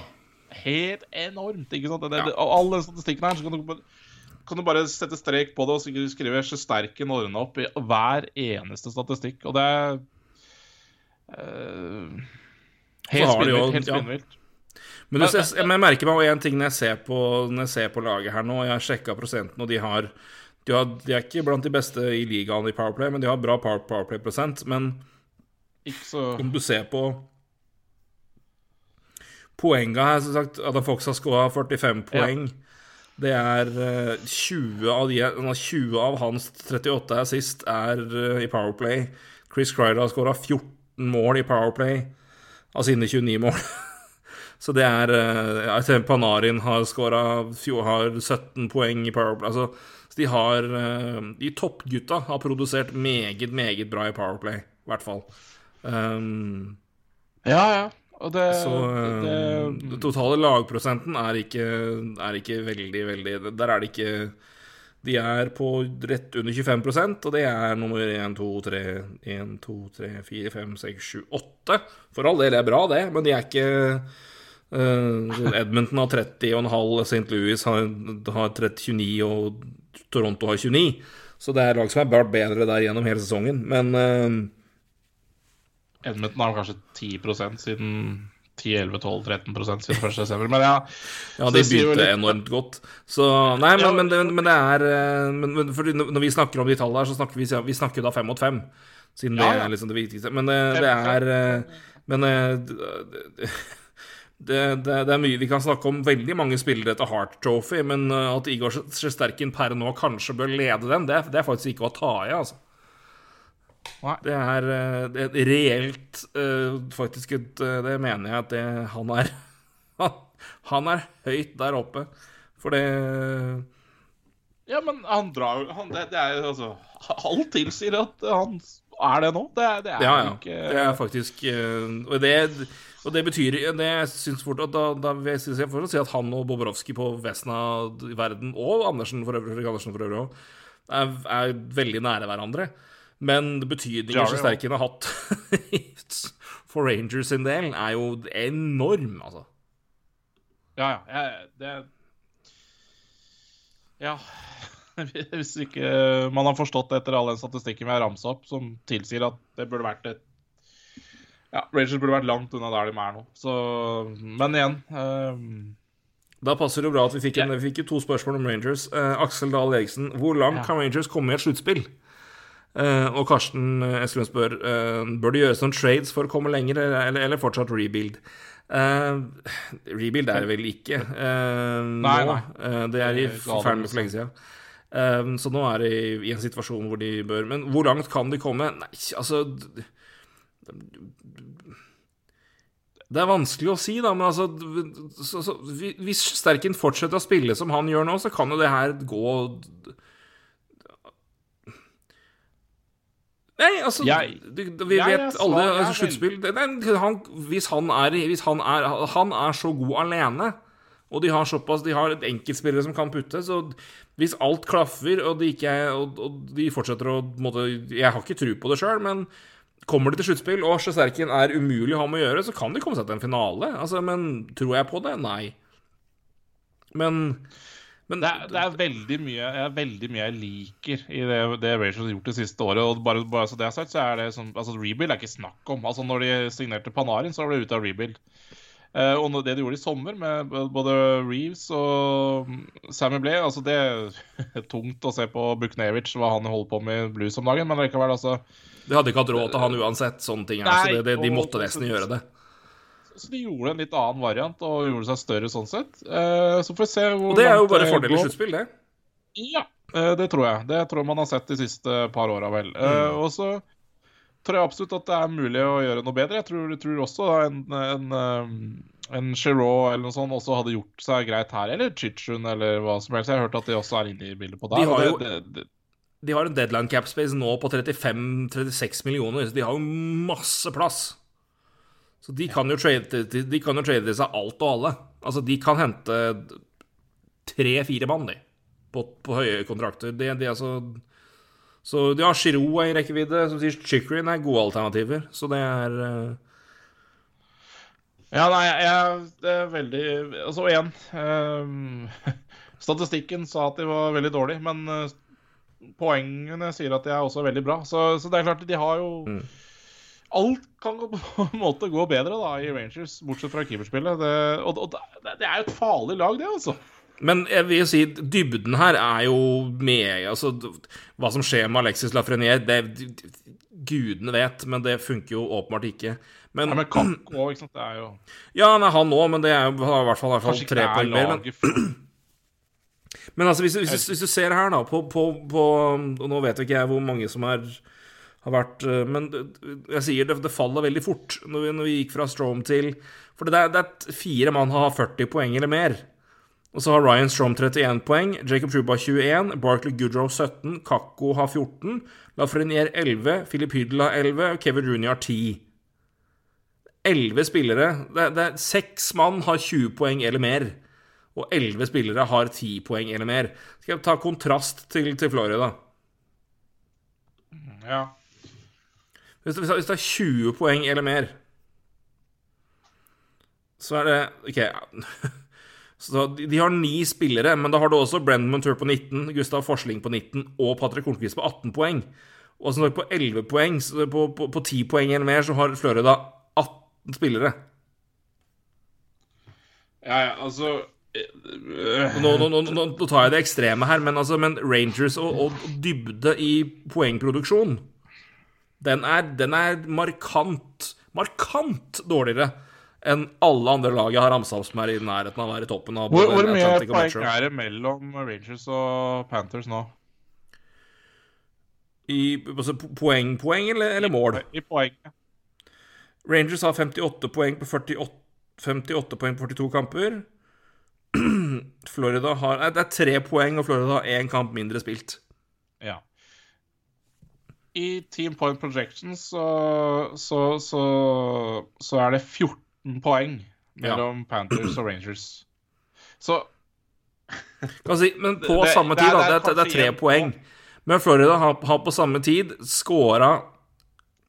Helt enormt. ikke sant? Det, ja. All den statistikken her, så kan du, kan du, bare sette strek på det og skrive 'Sterken ordna opp' i hver eneste statistikk. Og det er uh, Helt spinnvilt. Ja. Men, du, jeg, jeg, merker meg én ting når jeg, ser på, når jeg ser på laget her nå. Jeg har sjekka prosenten, og de har, de har, de er ikke blant de beste i ligaen i Powerplay, men de har bra Powerplay-prosent. Men så... om du ser på poenga her, som sagt Adam Fox har skåra 45 poeng. Ja. Det er 20 av, de, 20 av hans 38 her sist er eh, i Powerplay. Chris Cryder har skåra 14 mål i Powerplay av sine 29 mål. [LAUGHS] Så det er uh, Panarin har skåra 17 poeng i Powerplay. Altså, Så de har eh, De toppgutta har produsert meget, meget bra i Powerplay, i hvert fall. Um, Ja, ja. Og det, så eh, det det, totale lagprosenten er ikke, er ikke veldig, veldig Der er det ikke De er på rett under 25% og det er nummer 1, 2, 3 1, 2, 3, 4, 5, 6, 7, 8. For all del er bra, det, men de er ikke eh, Edmonton har 30,5, St. Louis har, har 30, 29 og Toronto har 29. Så det er lag som er bare bedre der gjennom hele sesongen. Men uh, Edmundton har kanskje 10 siden 10-11-12-13% siden første desember. Men ja, Ja, de det begynte enormt godt. Så Nei, men, Ja. men, det, men det er eh, men, Når vi snakker om de tallene her, så snakker vi, vi snakker da fem mot fem. Siden det Ja, det er liksom det viktigste. Men det, det mot er eh, Men eh, [LAUGHS] det, det, det, er mye Vi kan snakke om veldig mange spillere etter Heart Trophy, men eh, at Igor Sjesterkin per nå kanskje bør lede den, det, er- det er faktisk ikke å ta i, altså. Det er, eh, det er reelt eh, faktisk Det mener jeg at det, han er [LAUGHS] han, er høyt der oppe. For det ja, men han drar jo det, det er jo altså Alt tilsier at han er det nå. Det, er- det er Ja, ja. ikke Det er faktisk Og det, og det betyr Det syns fort at da, da jeg si- jeg får si at han og Bobrovskij på resten av verden, og Andersen for øvrig, Andersen for øvrig også, er, er veldig nære hverandre. Men betydningen Sjesterkin har hatt [LAUGHS] for Rangers sin del, er jo enorm, altså. Ja, ja. Jeg, det Ja. [LAUGHS] Hvis ikke man har forstått det etter all den statistikken vi har ramsa opp, som tilsier at det burde vært et Ja, Rangers burde vært langt unna der de er nå. Så Men igjen um... Da passer det jo bra at vi fikk, en, vi fikk to spørsmål om Rangers. Uh, Aksel Dahl Eriksen, hvor langt Ja. kan Rangers komme i et sluttspill? Uh, og Karsten eh, Eskelund spør uh, bør det gjøres noen trades for å komme lenger, eller, eller fortsatt rebuild. Eh, rebuild er det vel ikke Nei, nå. nei. Det er i ferd med for lenge siden. Så nå er de i en situasjon hvor de bør Men hvor langt kan de komme? Nei, altså Det er vanskelig å si, da, men altså så, så, Hvis Sterken fortsetter å spille som han gjør nå, så kan jo det her gå Nei, altså Jeg- du, Vi jeg vet alle altså, sluttspill Hvis han er Hvis han er Han er så god alene, og de har såpass De har et enkeltspillere som kan putte, så hvis alt klaffer, og de, ikke og, og de fortsetter å måtte, Jeg har ikke tro på det sjøl, men Kommer de til sluttspill, og Sjesterkin er umulig å ha med å gjøre, så kan de komme seg til en finale. Altså, men tror jeg på det? Nei. Men, men det, er, det er veldig mye er veldig mye jeg liker i det, det Rachel har gjort det siste året. Og bare, bare så det er sagt, så er det sånn Altså, rebuild er ikke snakk om. Altså, når de signerte Panarin, så var det ute av rebuild. Uh, og det de gjorde i sommer, med både Reeves og mm, Sammy Blay altså Det er [LAUGHS] tungt å se på Buknevic, hva han holder på med i blues om dagen, men likevel, altså De hadde ikke hatt råd til han uansett, sånne ting. her, så det, det, de måtte nesten gjøre det. Så de gjorde en litt annen variant og gjorde seg større sånn sett. Eh, så får vi se hvor Og det er jo bare det fordel i sluttspill, det. Ja, eh, det tror jeg. Det tror jeg man har sett de siste par åra, vel. Eh, Mm. Og så tror jeg absolutt at det er mulig å gjøre noe bedre. Jeg tror, tror også en, en, eh, en Giroux eller noe sånt også hadde gjort seg greit her. Eller Chichun eller hva som helst. Jeg har hørt at de også er inne i bildet på De har jo- det, det, De har en deadline cap space nå på 35-36 millioner, så de har jo masse plass. Så de kan jo trade, de, kan jo trade seg alt og alle. Altså, de kan hente tre-fire mann, de, på, på høye kontrakter. De, de er så Så har Giroud er i rekkevidde. Som sier Chikrin er gode alternativer. Så det er uh... Ja, nei, jeg, det er veldig Altså igjen um, [LAUGHS] Statistikken sa at de var veldig dårlige, men eh, poengene sier at de er også veldig bra. Så, så det er klart, de har jo Mm. Alt kan [LAUGHS] på en måte gå bedre da i Rangers, bortsett fra keeperspillet. Det, og og det, det er jo et farlig lag, det, altså. Men jeg vil si dybden her er jo med Altså, hva som skjer med Alexis Lafreniere, det Gudene vet, men det funker jo åpenbart ikke. Men, ja, men Kakko òg, ikke sant. Det er jo [CLEARS THROAT] Ja, nei, han òg, men det er jo i hvert fall, i hvert fall tre er poeng mer. Men, men altså, hvis, hvis, hvis du ser her, da, på, på, på Og nå vet ikke jeg hvor mange som er, har vært eh, Men jeg sier det, det faller veldig fort når vi, når vi gikk fra Strom til For det er, det er fire mann har 40 poeng eller mer. Og så har Ryan Strom 31 poeng, Jacob Truba 21, Barkley Goodrow 17, Kakko har 14, Lafreniere 11, Philip Hydel har 11 og Kevin Rooney har 10. 11 spillere det, det Seks mann har 20 poeng eller mer, og 11 spillere har 10 poeng eller mer. Skal jeg ta kontrast til, til Florida? Ja. Hvis det, hvis det er 20 poeng eller mer, så er det OK. [LAUGHS] Så de, har ni spillere, men da har du også Brendan Montour på 19, Gustav Forsling på 19 og Patrick Hornquist på 18 poeng. Og så på 11 poeng, så på, på, på 10 poeng eller mer, så har Florida 18 spillere. Ja, ja, altså Nå, nå, nå, nå, tar jeg det ekstreme her, men, altså, men Rangers og, og dybde i poengproduksjon, den er, den er markant, markant dårligere enn alle andre lag jeg har ramsa opp som er i nærheten av å være i toppen av Hvor, hvor mye poeng er det mellom Rangers og Panthers nå? I altså, poeng, poeng eller, eller mål? I poeng. Rangers har 58 poeng på 48, 58 poeng på 42 kamper. [CLEARS THROAT] Florida har nei, Det er tre poeng, og Florida har én kamp mindre spilt. Ja. I Team Point Projections så, så, så, så er det 14 poeng mellom [CLEARS THROAT] Panthers og Rangers. Så si, men på Det- samme tid, da. det Det det er tre poeng. Men Florida har, har på samme tid scora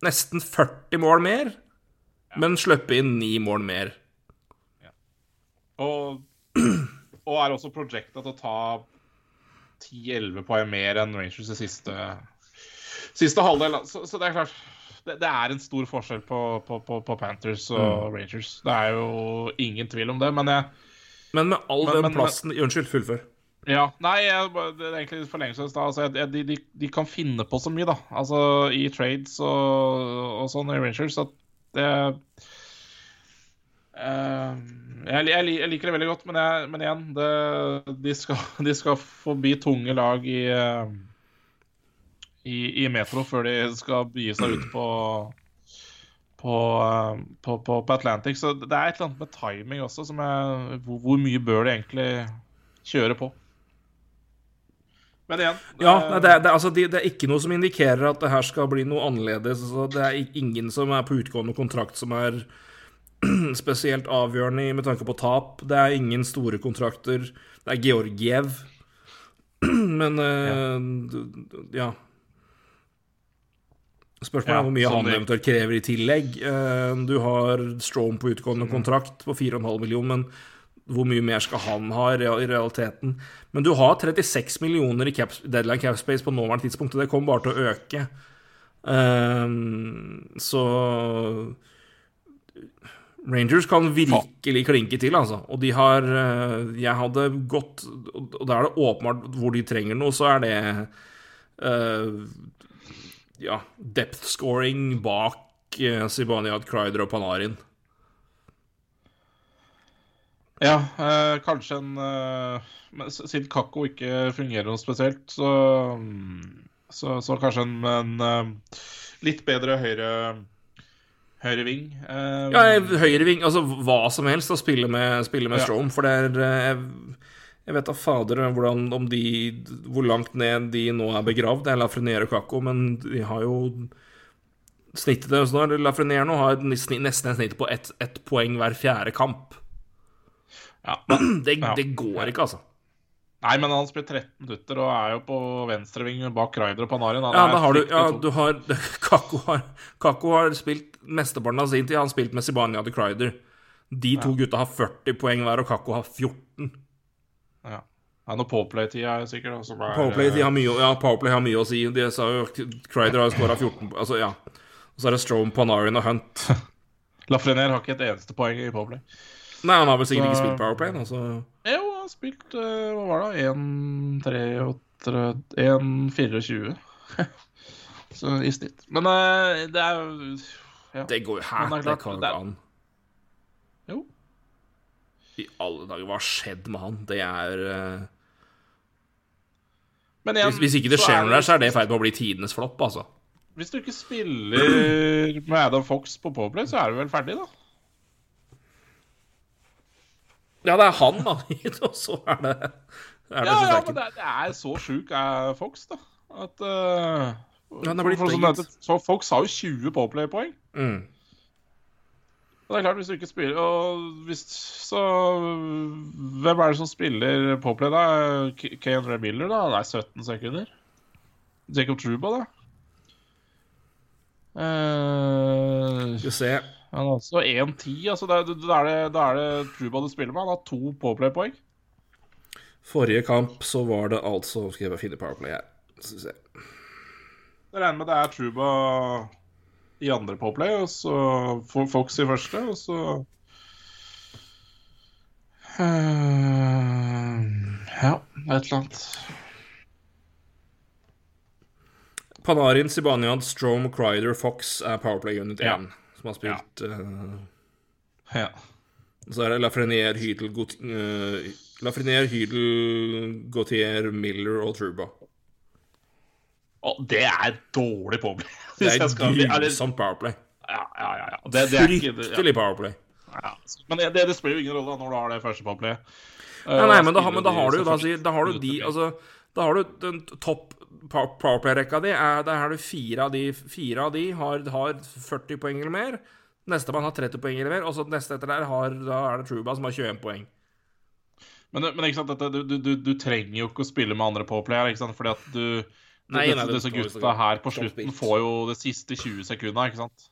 nesten 40 mål mer, men sluppet inn ni mål mer. Og, [CLEARS THROAT] og er også projecta til å ta 10-11 poeng mer enn Rangers i siste, siste halvdel. Så, så det er klart det, det er en stor forskjell på, på, på, på Panthers og Mm. Rangers. Det er jo ingen tvil om det. Men jeg, Men med all Men- den men- plassen Unnskyld, fullfør. Ja, nei, jeg, det er egentlig forlengelse i stad. Altså, jeg- de, de, de kan finne på så mye, da. Altså i trades og, og sånn i Rangers at det eh, jeg, jeg, jeg liker det veldig godt, men, jeg, men igjen det, de, skal, [LAUGHS] de skal forbi tunge lag i, eh, i, i Metro før de skal begi seg ut på på, eh, på, på, på Atlantic. Så det er et eller annet med timing også som Hvor, hvor mye bør de egentlig kjøre på? Men igjen Ja, eh, nei, det, er, det, er, altså, det, det er ikke noe som indikerer at det her skal bli noe annerledes. Altså, det er ingen som er på utgående kontrakt som er [CLEARS THROAT] spesielt avgjørende med tanke på tap. Det er ingen store kontrakter. Det er Georgiev. [CLEARS THROAT] Men uh, d- ja. Spørsmålet Ja, er hvor mye han eventuelt krever i tillegg. Uh, Du har Strom på utgående kontrakt på 4,5 millioner, men hvor mye mer skal han ha i realiteten? Men du har 36 millioner i cap, deadline cap space på nåværende tidspunkt, og det kommer bare til å øke. Uh, så Rangers kan virkelig klinke til, altså. Og de har eh, Jeg hadde gått Og da er det åpenbart hvor de trenger noe, så er det uh, Ja, depth scoring bak uh, Sibaniad, Cryder og Panarin. Ja, eh, kanskje en eh, Siden Kakko ikke fungerer noe spesielt, så, mm, så, så kanskje en, en eh, litt bedre høyre Høyre ving. eh, Ja, høyreving, altså hva som helst å spille med, spille med Ja. Strom, for det er eh, Jeg, jeg vet da fader hvordan, om de Hvor langt ned de nå er begravd. Det er Lafreniere og Kako, men de har jo Snittet deres nå Lafreniere nå har nesten et snitt på ett et poeng hver fjerde kamp. ja. [CLEARS THROAT] Det, det går ikke, altså. Nei, men han spiller 13 minutter og er jo på venstreving bak Ryder og Panarin. Ja, da har du, ja, du har [LAUGHS] Kako har, Kako har spilt mesteparten av sin tid. har Han spilt med Sibania de Crider. De to gutta har 40 poeng hver, og Kakko har 14. Ja. Er noe Powerplay-tid sikkert. også er, Powerplay har mye, ja, Powerplay har mye å si. De sa jo Crider har skåra 14 po- Altså, ja. Og så er det Strome, Panarin og Hunt. [LAUGHS] Lafreniere har ikke et eneste poeng i Powerplay. Nei, han har vel sikkert ikke spilt Powerplay. Altså. Jo, han har spilt eh, Hva var det? 1-23 1-24. [LAUGHS] Så i snitt. Men eh, det er jo ja. Det går jo Hæ? Det Det kan jo ikke an. Jo. I alle dager, hva har skjedd med han? Det er uh... Men igjen, hvis, hvis ikke det skjer er noe der, så er det i ferd med å bli tidenes flopp, altså. Hvis du ikke spiller med Adam Fox på Powerplay, så er du vel ferdig, da? Ja, det er han, da. [LAUGHS] Og så er det, er det Ja, ja, men det, er- det er så sjuk er Fox, da. At uh, Ja, sånn så folk sa jo 20 powerplay-poeng. Mm. Det er klart, hvis du ikke spiller Og hvis Så Hvem er det som spiller powerplay, da? Kane Miller, da? Det er 17 sekunder. Jacob Truba, da? Eh, Skal vi se. han har også 1-10. Altså da, er er det Truba du spiller med. Han har to powerplay-poeng. Forrige kamp så var det altså Skal jeg bare finne Powerplay her. Skal vi se. Jeg regner med det er Truba i andre powerplay, og så Fox i første, og så Eh, Ja, et eller annet. Panarin, Sibanian, Strom, Crider, Fox er Powerplay Unit 1 Ja. som har spilt eh, Ja. Så er det Lafrenier, eh, Hydel, Gautier, Miller og Truba. Og det er dårlig powerplay. [LAUGHS] Det er grusomt Powerplay. Ja, ja, ja. ja. Det, det ja. Fryktelig Powerplay. Ja. Men det, det spiller jo ingen rolle da, når du har det første powerplayet. Eh, Nei, nei, men da, har- men da har du da, da har du de Altså, da har du den topp Powerplay-rekka di. er- Der har du fire av de Fire av de har, har 40 poeng eller mer. Nestemann har 30 poeng eller mer. Og så neste etter der har, da er det Truba som har 21 poeng. Men, men ikke sant, du, du, du trenger jo ikke å spille med andre powerplayer, ikke sant? Fordi at du Nei, dette, Disse gutta her på slutten får jo det siste 20 sekundene, ikke sant?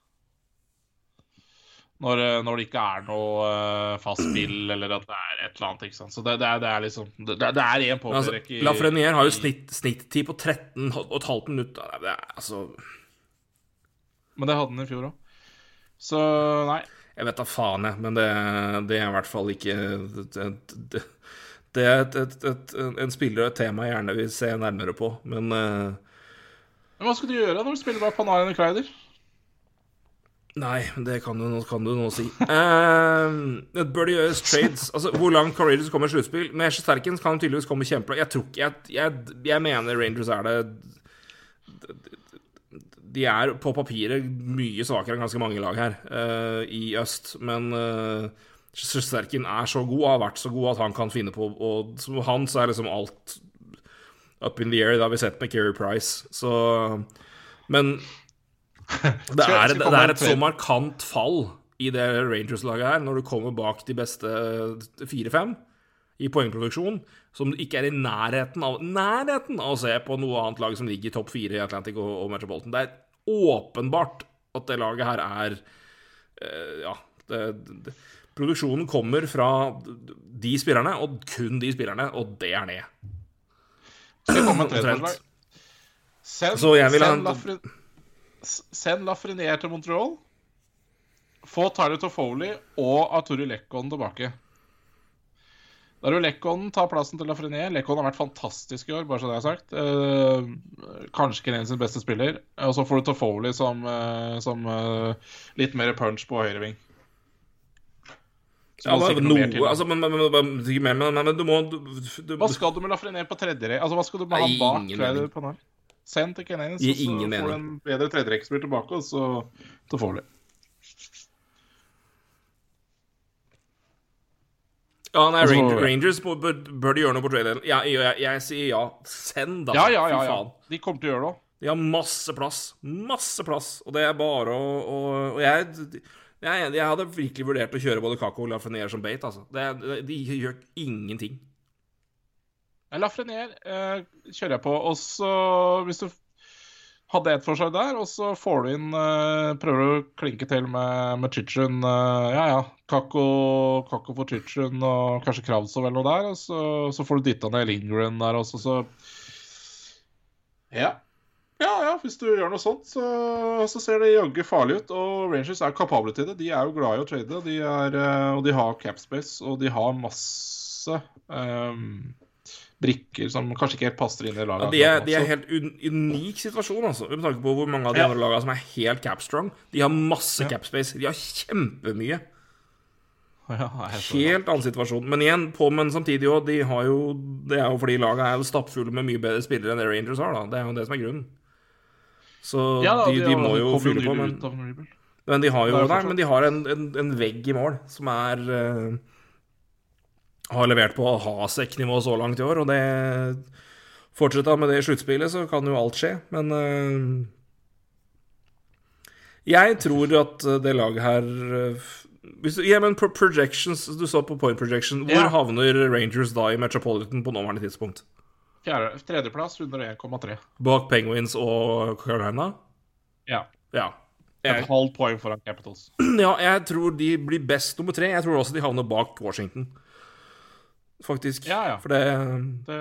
Når, eh, når det ikke er noe uh, fast spill, [CLEARS THROAT] eller at det er et eller annet, ikke sant. Så det, det, er, det er liksom Det, det er én Men altså, powerplay-rekke har jo snitt, snitttid på 13 og et halvt minutt. Det er, altså Men det hadde han i fjor òg. Så nei. Jeg vet da faen, jeg, men det, det er i hvert fall ikke Det, det, er et, et, et, en spiller og et tema jeg gjerne vil se nærmere på, men eh, Men hva skal du gjøre når du spiller bare Panarin og Kreider? Nei, det kan du, kan du nå si. Uh, det bør det gjøres trades. Altså, Hvor langt kan Rangers komme i sluttspill? Med Shesterkin kan de tydeligvis komme kjempelangt. Jeg tror ikke jeg, jeg, jeg mener Rangers er det De er på papiret mye svakere enn ganske mange lag her uh, i øst, men uh, Shesterkin er så god, har vært så god, at han kan finne på Og som han så er liksom alt up in the air. Det har vi sett med Keri Price, så Men [LAUGHS] det er, det er et så markant fall i det Rangers-laget her, når du kommer bak de beste fire-fem i poengproduksjon, som du ikke er i nærheten av nærheten av å se på noe annet lag som ligger i topp fire i Atlantic og, og Metropolitan. Det er åpenbart at det laget her er eh, Ja, det, det, produksjonen kommer fra de spillerne, og kun de spillerne, og det er ned. Omtrent. Send, Så jeg vil ha send, en- send Lafreniere til Montreal. Få Tyler Toffoli og Arturi Lekkon tilbake. Da er jo Lekkon tar plassen til Lafreniere. Lekkon har vært fantastisk i år, bare så det er sagt. Eh, kanskje ikke sin beste spiller. Og så får du Toffoli som, eh, som eh, litt mer punch på høyreving. Så Ja, men, noe til, altså, men, men, men, du må du, du, Hva skal du med Lafrenier på tredje Altså, hva skal du med han bak ingen mening. på? Send til Kenanes, og så ingen får du en bedre tredjerekkespiller tilbake, og så det. Ja, nei, Rangers, Rangers bør, bør de gjøre noe på trade Ja, jeg, jeg, jeg sier ja. Send, da. Ja, ja, ja. Ja. De kommer til å gjøre det òg. De har masse plass. Masse plass. Og det er bare å Og, og jeg, jeg Jeg hadde virkelig vurdert å kjøre både Kako og Lafreniere som bait, altså. Det, det, de gjør ingenting. Lafreniere eh, kjører jeg på, og så Hvis du hadde et forslag der, og så får du inn eh, Prøver du å klinke til med, med Chichun. Eh, ja, ja. Kako, Kako for Chichun og kanskje Kravtsov eller noe der. Og så, så får du dytta ned Lindgren der også, så Ja. Ja, ja, hvis du gjør noe sånt, så, så ser det jaggu farlig ut. Og Rangers er kapable til det. De er jo glad i å trade, de er, eh, og de har capspace, og de har masse um, brikker som kanskje ikke helt passer inn i Ja, laget. de er, de er helt un, unik situasjon, altså. Med tanke på hvor mange av de Ja. andre lagene som er helt capstrong. De har masse Ja. capspace. De har kjempemye. [LAUGHS] ja, helt annen situasjon. Men igjen, på, men samtidig òg, de har jo Det er jo fordi laget er stappfulle med mye bedre spillere enn det Rangers har, da. Det er jo det som er grunnen. Så Ja, da, de, de må jo fylle på, men, men de har jo Nei, men de har en, en, en vegg i mål som er uh, har levert på Hasek-nivå så langt i år, og det Fortsetter han med det i sluttspillet, så kan jo alt skje, men uh, Jeg tror at det laget her øh, hvis, Ja, men projections Du så på point projection. Hvor Ja. havner Rangers da i Metropolitan på nåværende tidspunkt? Tredjeplass, 101,3. Bak Penguins og Carolina? Ja. Ja. Et halvt poeng foran Capitals. [CLEARS THROAT] ja, jeg tror de blir best nummer tre. Jeg tror også de havner bak Washington, faktisk. Ja, ja. For det Det, det,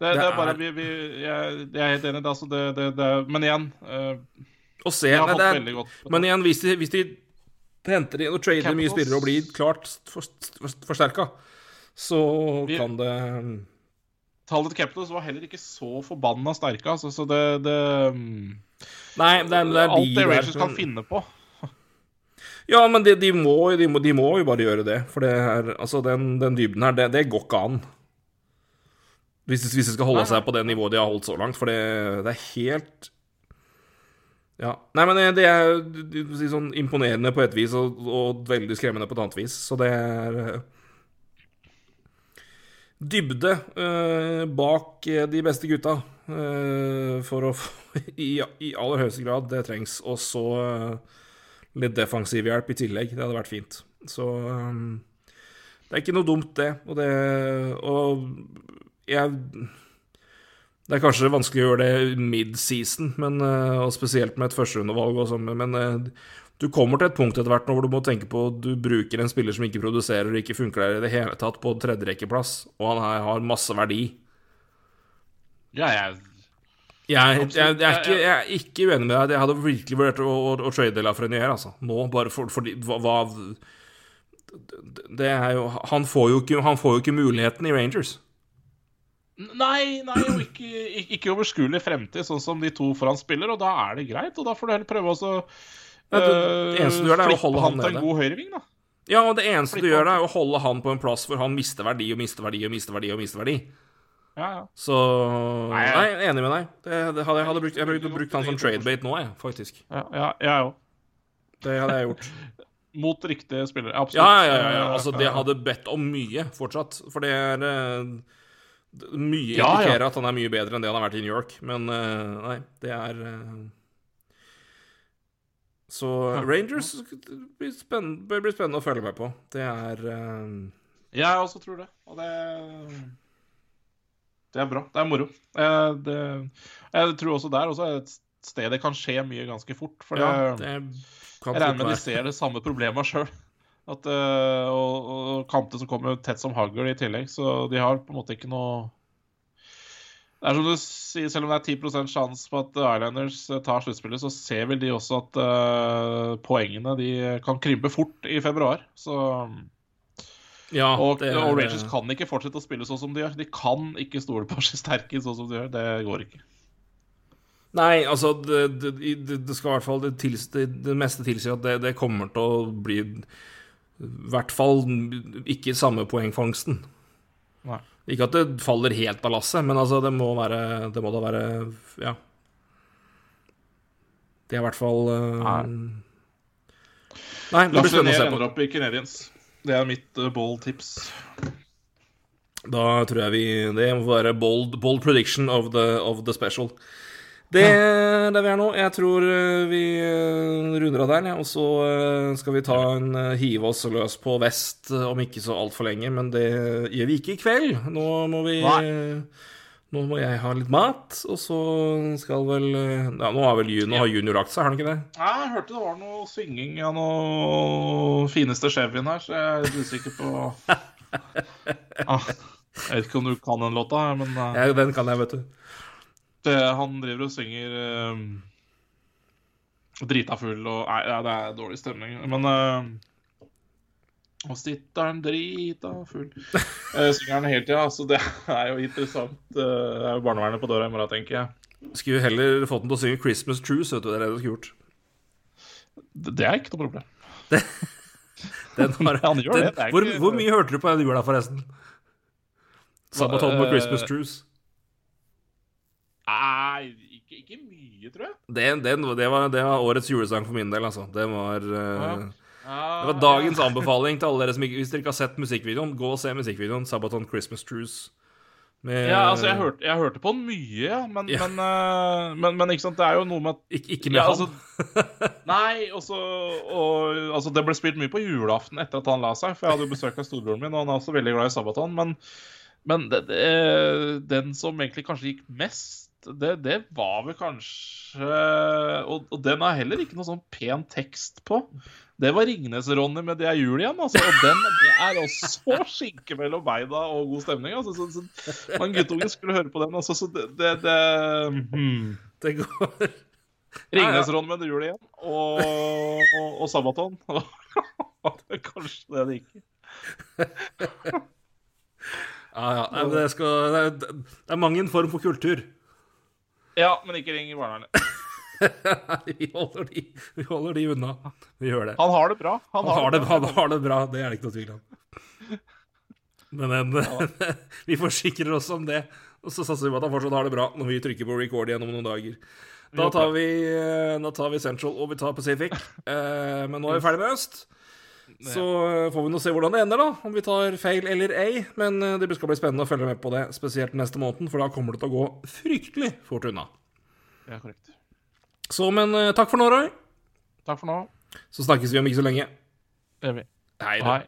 det, Det er bare vi, vi, jeg, jeg er helt enig. Det, altså, det, men igjen uh, Å se nei, det er, godt Men igjen, hvis de, hvis de henter inn og trader mye spillere og blir klart for, for, forsterka, så Vi- kan det Tallet til Capitals var heller ikke så forbanna sterke, altså, så det, det mm, Nei, det det er Alt de det Rangers kan finne på. Ja, men de, de, må, de, må, de må jo bare gjøre det. For det er, altså, den, den dybden her, det, det går ikke an. Hvis, hvis de skal holde Nei, seg på det nivået de har holdt så langt. For det, det er helt Ja. Nei, men det, er jo sånn imponerende på et vis og, og veldig skremmende på et annet vis. Så det er Dybde eh, bak eh, de beste gutta eh, for å [LAUGHS] i, I aller høyeste grad, det trengs. Og så eh, litt defensiv hjelp i tillegg. Det hadde vært fint. Så um, det er ikke noe dumt, det. Og det Og jeg Det er kanskje vanskelig å gjøre det mid-season, uh, og spesielt med et førsterundevalg sånn, men du kommer til et punkt etter hvert nå hvor du må tenke på du bruker en spiller som ikke produserer og ikke funker der i det hele tatt, på tredjerekkeplass, og han her har masse verdi. Ja, jeg Jeg, jeg, jeg, er ikke, jeg er ikke uenig med deg. Jeg hadde virkelig vurdert å, å, å trade Lafreniere, altså. Nå, bare for, fordi hva, hva Det er jo Han får jo ikke, han får jo ikke muligheten i Rangers. Nei, nei, og ikke, ikke, overskuelig fremtid, sånn som de to foran spiller, og da er det greit. Og da får du heller prøve også Ja, det- eh, eneste du gjør, det er å holde han nede. god høyreving, da. Ja, og det eneste du gjør, det er å holde han på en plass hvor han mister verdi og mister verdi og mister verdi og mister verdi. Ja, ja. Så Nei, jeg- er enig med deg. Det, det hadde, jeg hadde brukt, jeg hadde brukt han som tradebate nå, jeg, faktisk. ja, ja jeg òg. Det hadde jeg gjort. [LAUGHS] Mot riktige spillere. Absolutt. Ja, ja, ja, ja. Altså, det hadde bedt om mye fortsatt. For det er eh, det- Mye indikerer at han er mye bedre enn det han har vært i New York, men eh, nei, det er Så Rangers blir spennende, bør bli spennende å følge med på. Det er uh... Jeg også tror det. Og det Det er bra. Det er moro. Eh, det, jeg tror også der også er et sted det kan skje mye ganske fort. For Ja, det, jeg regner med de ser det samme problemet sjøl. At, eh, og, og kanter som kommer tett som hagl i tillegg, så de har på en måte ikke noe Det er som du sier, Selv om det er 10% sjanse på at Islanders eh, tar sluttspillet, så ser vel de også at uh, poengene de kan krympe fort i februar. Så Ja, og, det er, og Rangers kan ikke fortsette å spille sånn som de gjør. De kan ikke stole på Sterke sånn som de gjør. Det går ikke. Nei, altså Det, det, det skal i hvert fall Det, tils, det, meste tilsier at det, det kommer til å bli I hvert fall ikke samme poengfangsten. Nei. Ikke at det faller helt av lasset, men altså, det må være Det må da være Ja. Det er i hvert fall uh, Nei. Nei, det blir spennende å se ender på. opp i Canadiens. Det er mitt uh, bold-tips. Da tror jeg vi Det må være bold, bold prediction of the, of the special. Det er der vi er nå. Jeg tror eh, vi eh, runder av der, og så eh, skal vi ta en hive oss løs på vest om ikke så altfor lenge. Men det gjør vi ikke i kveld. Nå må vi. Nå må jeg ha litt mat, og så skal vel Ja, nå har vel Juno, har Junior lagt seg, har han ikke det? Nei, jeg hørte det var noe synging av noe fineste Chevyen her, så jeg er usikker på [LAUGHS] ah, Jeg vet ikke om du kan den låta, men Ja, den kan jeg, vet du. Det, han driver og synger um, drita full og Nei, ja, det er dårlig stemning. Men uh, Og sitter han drita full uh, [LAUGHS] Synger han hele tida, så det er jo interessant. Uh, det er jo barnevernet på døra i morgen, tenker jeg. Skulle heller fått den til å synge 'Christmas Truce', vet du. Det er det du skulle gjort. Det, det er ikke noe problem. [LAUGHS] Den har, [LAUGHS] Han gjør det, den, det er hvor, ikke- hvor mye hørte du på den jula, forresten? Sabaton Eh, 'Christmas Truce'. Nei, ikke, ikke mye, tror jeg. Det, det, det, var, det var årets julesang for min del, altså. Det var eh, Ja. Det var dagens anbefaling til alle dere som ikke Hvis dere ikke har sett musikkvideoen, gå og se musikkvideoen Sabaton Christmas Truce. Med, Ja, altså, jeg hørte, jeg hørte på den mye, men, Ja. Men, uh, men, men ikke sant, det er jo noe med at Ikke, ikke med Ja, han. altså, Nei, også, og, altså det ble spilt mye på julaften etter at han la seg, for jeg hadde jo besøk av storebroren min, og han er også veldig glad i Sabaton. Men, men det, det, den som egentlig kanskje gikk mest, det, det var vel kanskje og, og den har heller ikke noe sånn pen tekst på. Det var Ringnes-Ronny med 'Det er jul igjen'. Altså, og den det er også [LAUGHS] skinke mellom beina og god stemning. Altså, så, så, man guttunge skulle høre på den. Altså, så det, det, det hmm. Det går Ringnes-Ronny med 'Det er jul igjen' og, og, og Sabaton. [LAUGHS] det er kanskje det det gikk. Ja, ja. Det, skal, det, er, det er mange form for kultur. Ja, men ikke ring i barnevernet. [LAUGHS] Vi holder de, vi holder de unna. Vi gjør det. Han har det bra. Han, Han har det, han har det bra, det er det ikke noe tvil om. [LAUGHS] Men en, [LAUGHS] vi forsikrer oss om det, og så satser vi på at han fortsatt har det bra når vi trykker på record igjen om noen dager. Da tar vi, eh, da tar vi Central og vi tar Pacific. Eh, men nå er vi ferdig med Øst. Så eh, får vi nå se hvordan det ender, da. Om vi tar feil eller ei. Men eh, det skal bli spennende å følge med på det, spesielt neste måned, for da kommer det til å gå fryktelig fort unna. Ja, korrekt. Så, men eh, takk for nå, Roy. Takk for nå. Så snakkes vi om ikke så lenge. Det gjør vi. Hei.